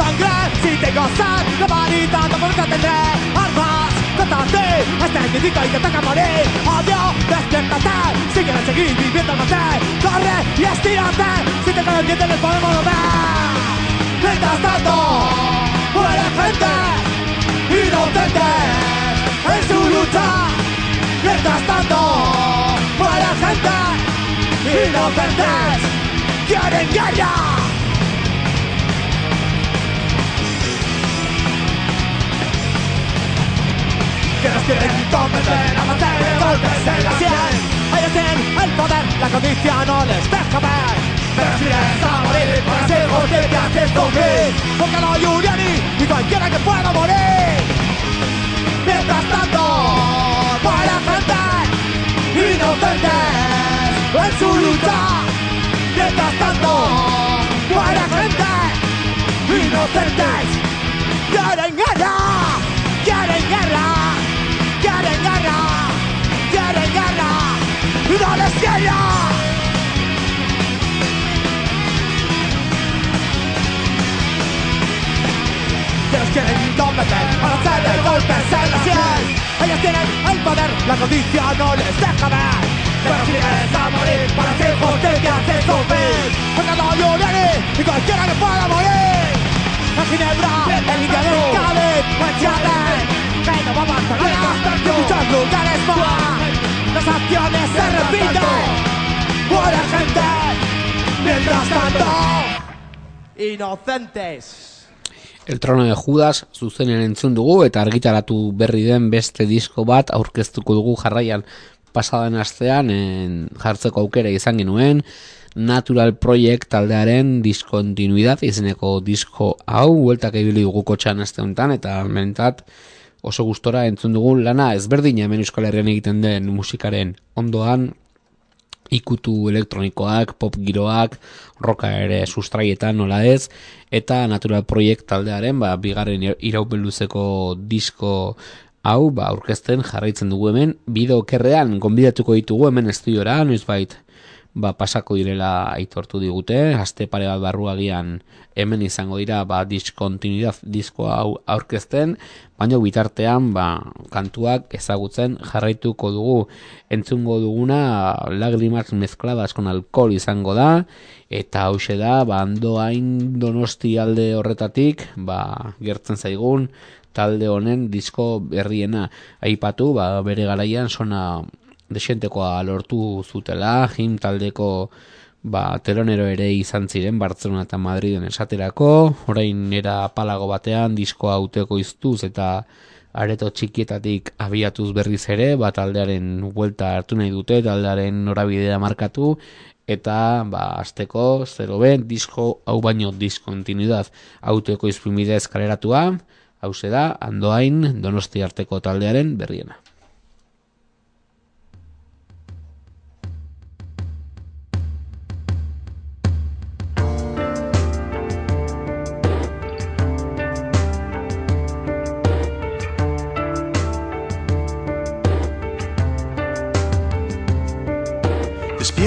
サングラスしてごさんロバにいたところ勝手アルファ片手明日に理解が高まり本名ベストなさ次の次にベタまでこれ癒してやって捨ててから出てるこのものだレーダースタート俺ら帰って移出て編集ルーターレーダースタート俺ら帰って移出て Get it, get it! Que nos quieren convencer a mantener golpes en la sien. Ellos tienen el poder, la condición no les deja ver. Pero si les a morir, para ser justicia que sufrir. Porque no Giuliani y cualquiera que pueda morir. Mientras tanto, muere gente inocentes en su lucha. Mientras tanto, muere gente inocentes. ¡Quieren guerra! No les. Ellos quieren convencer para hacerle golpes en la sien. Ellos tienen el poder, la codicia no les deja ver. Pero si les a morir para hacer justicia que sufrir. Porque no y cualquiera que pueda morir. A Ginebra, el día del Cádiz, Manchester, que no vamos a parar de muchos lugares más. Las acciones se repiten, muere gente, mientras tanto, inocentes. El trono de Judas zuzenean entzun dugu eta argitaratu berri den beste disko bat aurkeztuko dugu jarraian. Pasadan astean en, jartzeko aukera izan genuen Natural Project taldearen diskontinuidad izeneko disko hau hueltak ibili dugu kotxan aste honetan eta mentat oso gustora entzun dugu lana ezberdina hemen Euskal Herrian egiten den musikaren ondoan. Ikutu elektronikoak, pop giroak, roka ere sustraietan nola ez, eta Natural Project taldearen, ba, bigarren iraupen luzeko disko hau, ba, aurkezten jarraitzen dugu hemen, bide okerrean, gonbidatuko ditugu hemen estudiora, noizbait, ba, pasako direla aitortu digute, aste pare bat barruagian hemen izango dira ba, diskontinuidad diskoa hau aurkezten, baina bitartean ba, kantuak ezagutzen jarraituko dugu. Entzungo duguna lagrimak mezcladas con alkohol izango da, eta hause da, ba, andoain donosti alde horretatik, ba, gertzen zaigun, talde honen disko berriena. Aipatu, ba, bere garaian sona desentekoa lortu zutela, jim taldeko ba, teronero ere izan ziren Bartzelona eta Madriden esaterako, orain era palago batean diskoa uteko iztuz eta areto txikietatik abiatuz berriz ere, ba, taldearen buelta hartu nahi dute, taldearen norabidea markatu, eta ba, azteko, zero ben, disko hau baino diskontinuidad auteko izprimidea eskaleratua, hau da, andoain donosti arteko taldearen berriena.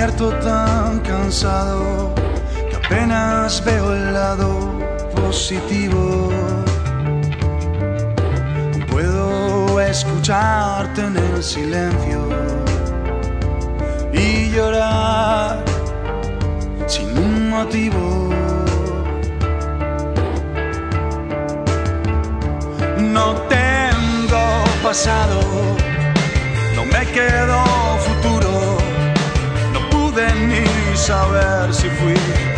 Despierto tan cansado que apenas veo el lado positivo. Puedo escucharte en el silencio y llorar sin un motivo. No tengo pasado, no me quedo futuro ni saber si fui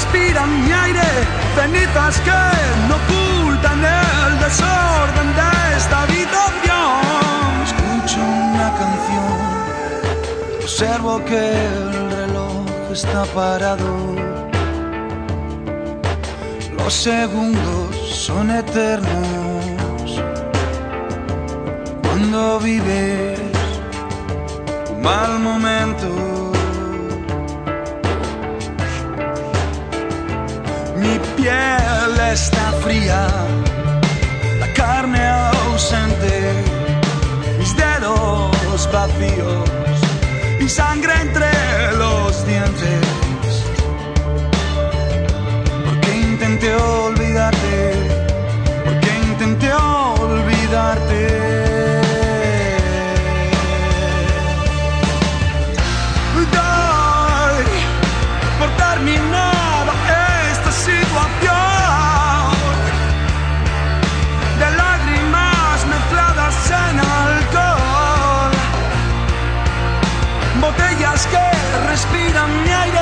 respiran mi aire, cenizas que no ocultan el desorden de esta habitación. Escucho una canción, observo que el reloj está parado. Los segundos son eternos cuando vives un mal momento. Piel está fría, la carne ausente, mis dedos vacíos y sangre entre los dientes. Porque intenté olvidarte, porque intenté olvidarte. Que respiran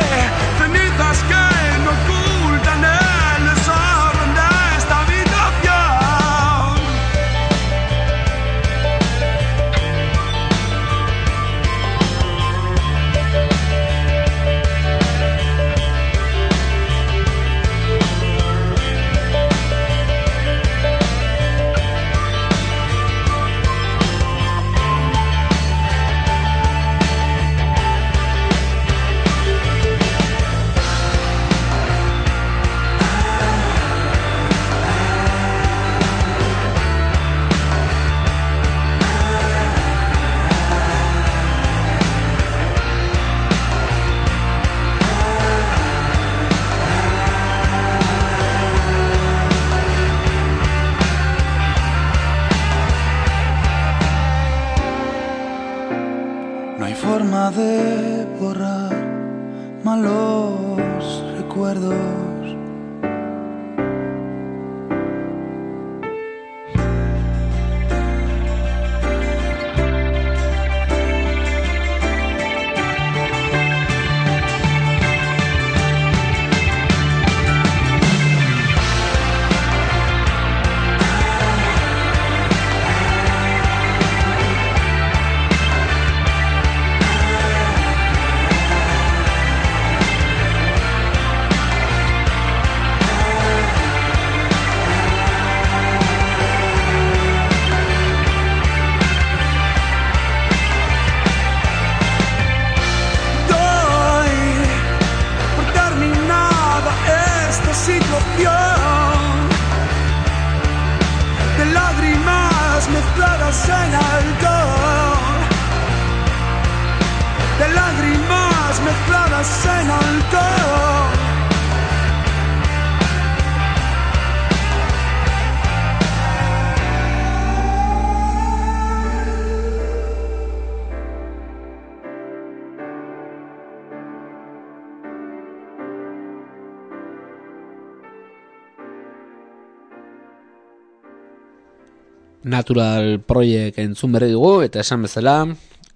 Natural Project entzun berri dugu eta esan bezala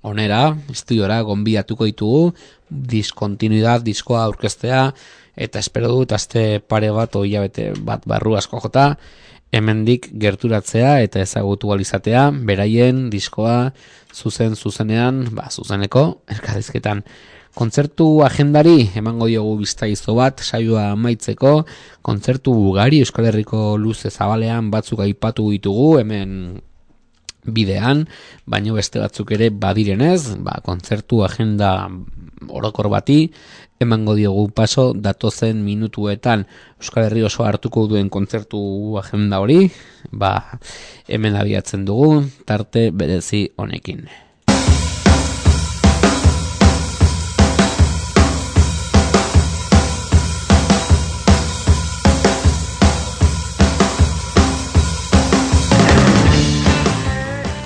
onera, estudiora gonbiatuko ditugu diskontinuidad diskoa aurkeztea eta espero dut aste pare bat o hilabete bat barru asko jota hemendik gerturatzea eta ezagutu alizatea beraien diskoa zuzen zuzenean, ba, zuzeneko elkarrizketan Kontzertu agendari emango diogu biztaizo bat saioa amaitzeko kontzertu ugari Euskal Herriko luze zabalean batzuk aipatu ditugu hemen bidean, baino beste batzuk ere badirenez, ba, kontzertu agenda orokor bati emango diogu paso datozen minutuetan Euskal Herri oso hartuko duen kontzertu agenda hori, ba, hemen abiatzen dugu tarte berezi honekin.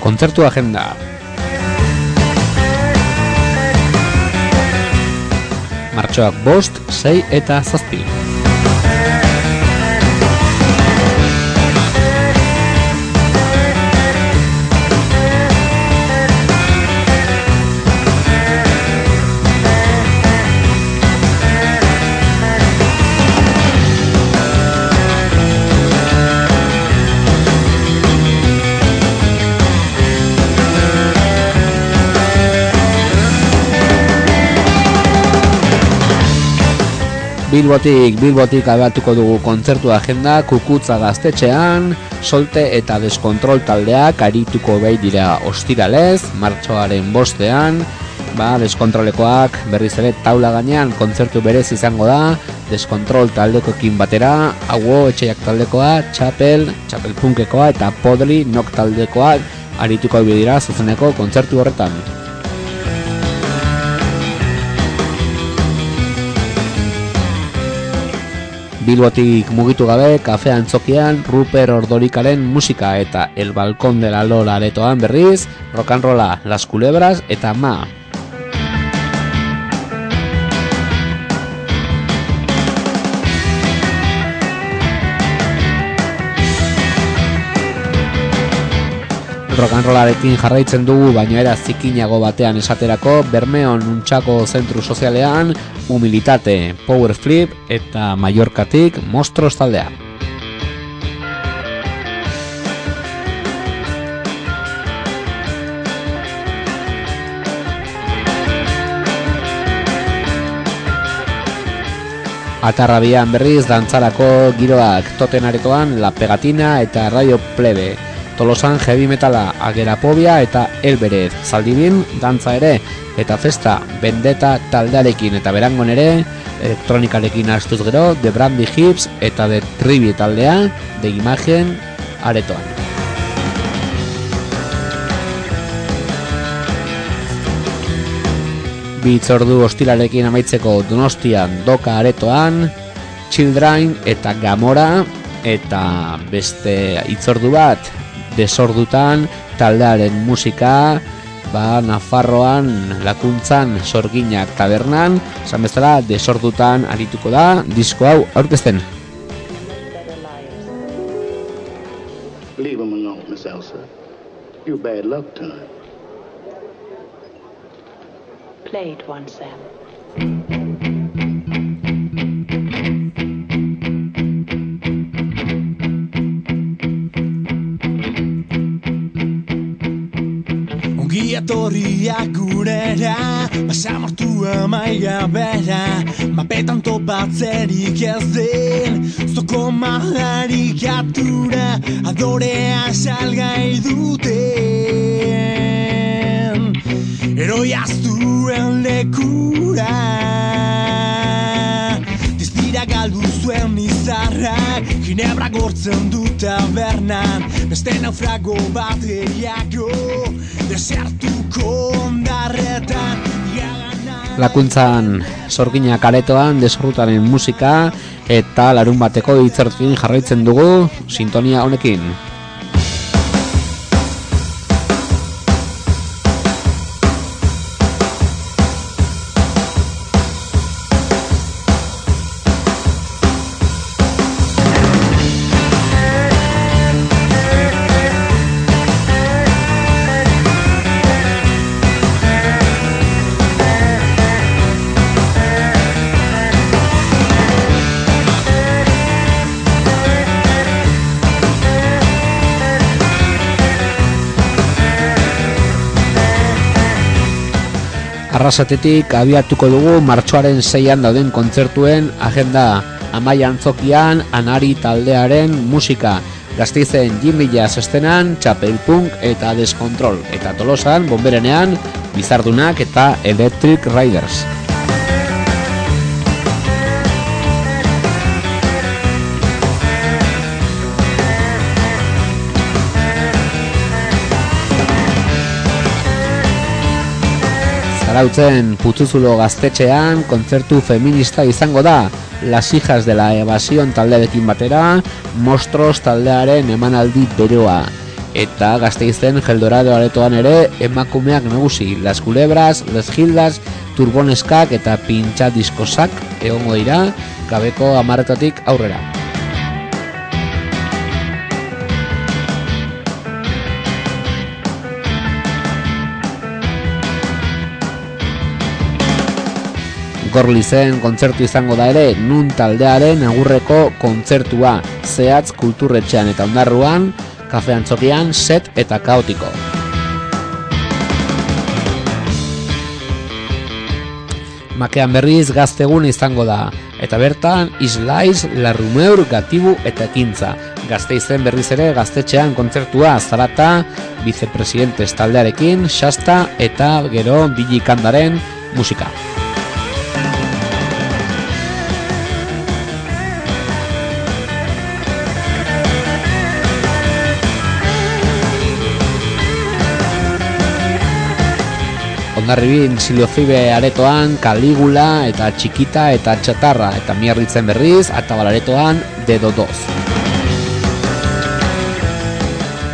Kontzertu agenda. Martxoak bost, sei eta zazpi. Bilbotik, Bilbotik abatuko dugu kontzertu agenda kukutza gaztetxean, solte eta deskontrol taldeak arituko behi dira ostiralez, martxoaren bostean, ba, deskontrolekoak berriz ere taula gainean kontzertu berez izango da, deskontrol taldekoekin batera, hago etxeiak taldekoa, txapel, txapel punkekoa eta podli nok taldekoak arituko behi dira zuzeneko kontzertu horretan. Bilbotik mugitu gabe, kafe antzokian, Ruper Ordorikaren musika eta El Balkon de la Lola aretoan berriz, rock and rolla, Las Culebras eta Ma. Rock and rollarekin jarraitzen dugu, baina era zikinago batean esaterako, Bermeon Untxako Zentru Sozialean, Humilitate, Power Flip eta Mallorcatik Mostros taldea. Atarrabian berriz dantzarako giroak toten aretoan La Pegatina eta Radio Plebe. Tolosan heavy metala agerapobia eta elberez zaldibin dantza ere eta festa bendeta taldearekin eta berangon ere elektronikarekin astuz gero The Brandy Hips eta The Trivi taldea de imagen aretoan. Bitzordu ostiralekin amaitzeko donostian doka aretoan, Children eta Gamora eta beste itzordu bat desordutan taldearen musika ba, Nafarroan lakuntzan sorginak tabernan esan bezala desordutan arituko da disko hau aurkezten Leave him alone, Miss Elsa. You bad luck tonight. Play it once, Sam. Etorriak gurera Basamortu amaia bera Mapetan topatzerik ez den Zoko maharik atura Adorea salgai duten. Eroi aztuen lekura Diztira galdu zuen izar Zaharrak ginebra gortzen du tabernan Beste naufrago bat gehiago. Desertuko ondarretan Iaganan Lakuntzan sorgina karetoan desorrutaren musika eta larun bateko hitzertin jarraitzen dugu sintonia honekin. Arrasatetik abiatuko dugu martxoaren zeian dauden kontzertuen agenda. Amaia Antzokian, Anari taldearen musika. Gazteizen Jimmy Jazz estenan, Chapel Punk eta Descontrol. Eta Tolosan, Bomberenean, Bizardunak eta Electric Riders Zarautzen Putzuzulo gaztetxean kontzertu feminista izango da. Las hijas de la evasión taldearekin batera Monstros taldearen emanaldi beroa. Eta gazteizen Geldorado aretoan ere emakumeak nagusi Las culebras, les gildas, turboneskak eta pintxa diskosak egongo dira Gabeko amarretatik aurrera Gorlizen kontzertu izango da ere nun taldearen agurreko kontzertua zehatz kulturretxean eta ondarruan, kafe antzokian, set eta kaotiko. Makean berriz gaztegun izango da, eta bertan Islaiz, Larrumeur, Gatibu eta Ekintza. Gazteizen berriz ere gaztetxean kontzertua zarata, vicepresidentes taldearekin, Shasta eta gero Billy Kandaren musika. Ondarribin Siliofibe aretoan Caligula eta Txikita eta Txatarra eta miarritzen berriz Atabal aretoan Dedo Doz.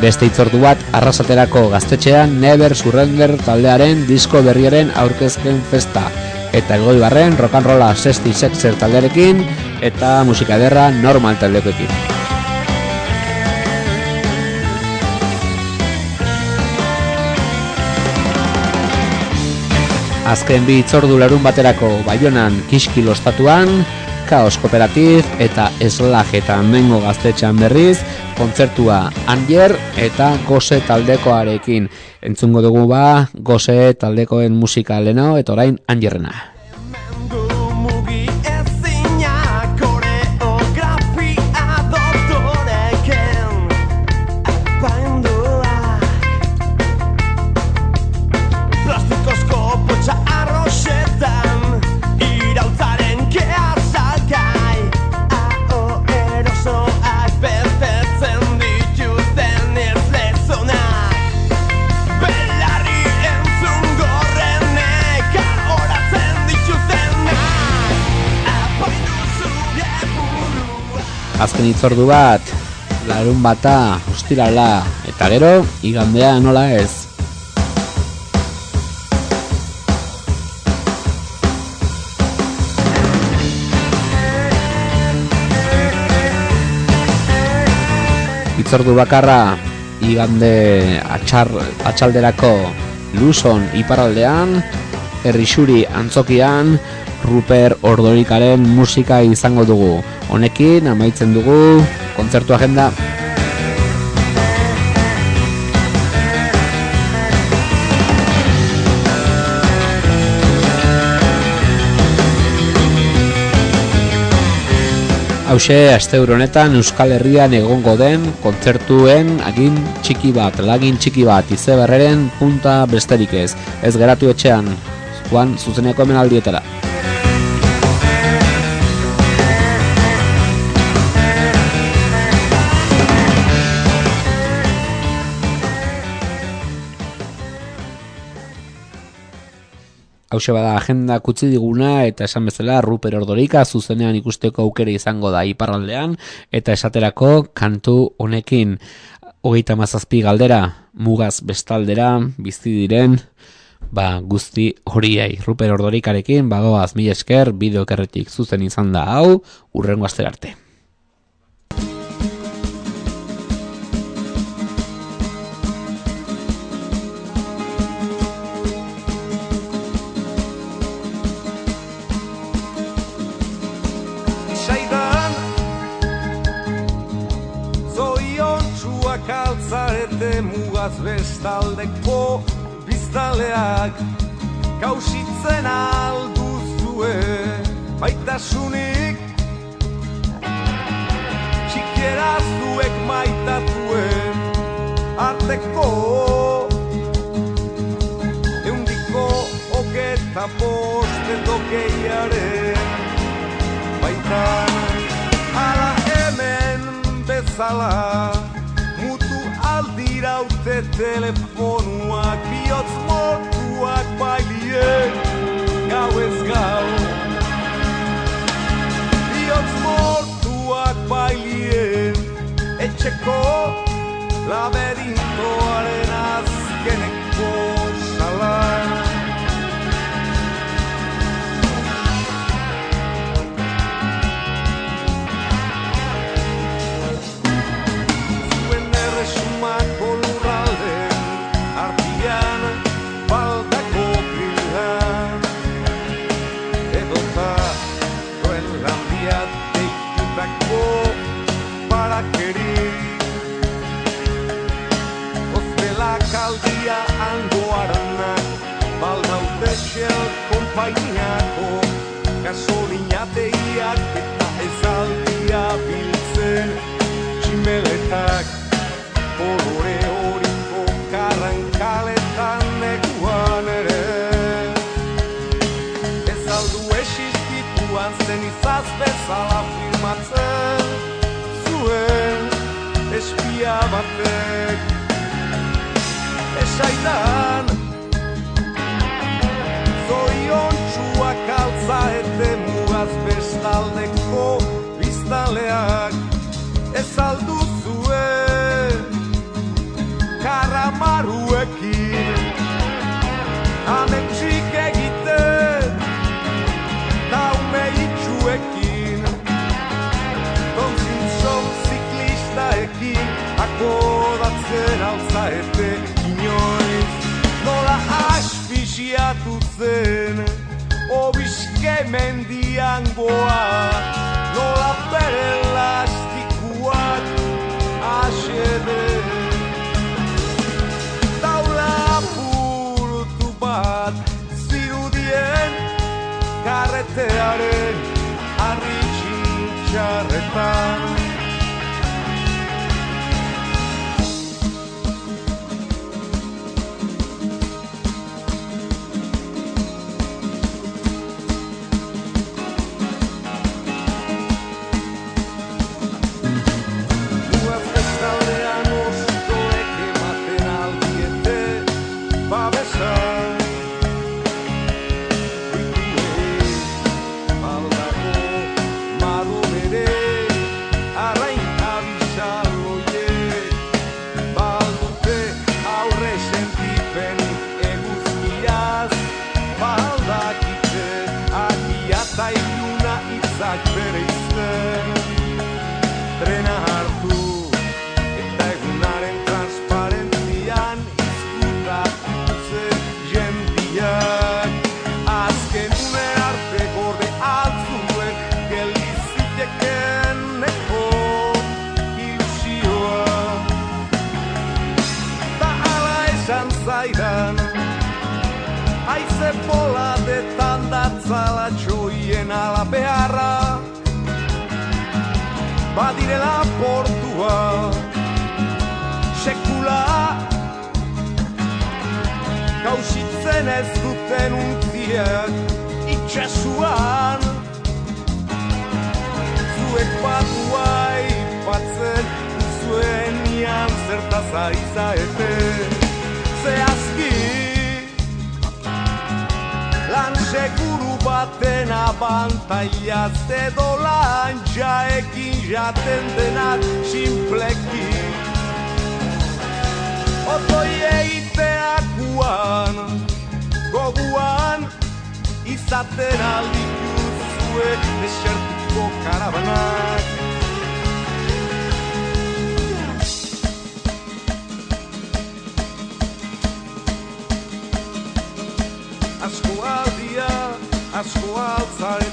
Beste itzordu bat arrasaterako gaztetxean Never Surrender taldearen disko berriaren aurkezken festa eta elgoi barren rock'n'rolla 66er taldearekin eta musika ederra normal taldekoekin. Azken bi itzordu larun baterako Baionan Kiskil ostatuan, Kaos Kooperativ eta Eslag eta Mengo gaztetxean berriz, kontzertua Anger eta Gose taldekoarekin. Entzungo dugu ba, Gose taldekoen musika leno eta orain Angerrena. Azken itzordu bat, larun bata, ostirala, eta gero, igandea nola ez. Itzordu bakarra, igande atxar, atxalderako Luzon iparraldean, Herrixuri antzokian, Ruper Ordorikaren musika izango dugu. Honekin amaitzen dugu kontzertu agenda. Hauxe, asteburu honetan Euskal Herrian egongo den kontzertuen agin txiki bat, lagin txiki bat, izeberreren punta besterik ez. Ez geratu etxean, joan zuzeneko hemen aldietara. Hauxe bada agenda kutzi diguna eta esan bezala Ruper Ordorika zuzenean ikusteko aukera izango da iparraldean eta esaterako kantu honekin hogeita mazazpi galdera mugaz bestaldera bizi diren ba, guzti horiei Ruper Ordorikarekin bagoaz mila esker bideokerretik zuzen izan da hau urrengo aster arte. Mugaz bestaldeko biztaleak Kausitzen alduzue baitasunik Txikiera zuek maitatuen arteko Eundiko hogeta bost edo gehiaren baitan Ala hemen bezala telefonuak Biotz mortuak bailien Gau ez gau. Biotz mortuak bailien Etxeko laberintoaren azkeneko salan espia batek Esaidan Zoriontsuak altza ete mugaz bestaldeko biztaleak Ez aldu zuen Altzaete inoiz Nola asfixiatu zen Obiske mendian goa Nola bere elastikuak Asede. Taula apurtu bat Zirudien Karretearen Arri txintxarretan untziak Itxasuan. Zuek batua ipatzen Zuenian zertaz ari zaete Zehazki Lan seguru baten abantailaz edo lantxaekin jaten denak simpleki Otoi egiteakuan, goguan, izaten aldituzue desertuko karabanak Asko aldia, asko altzare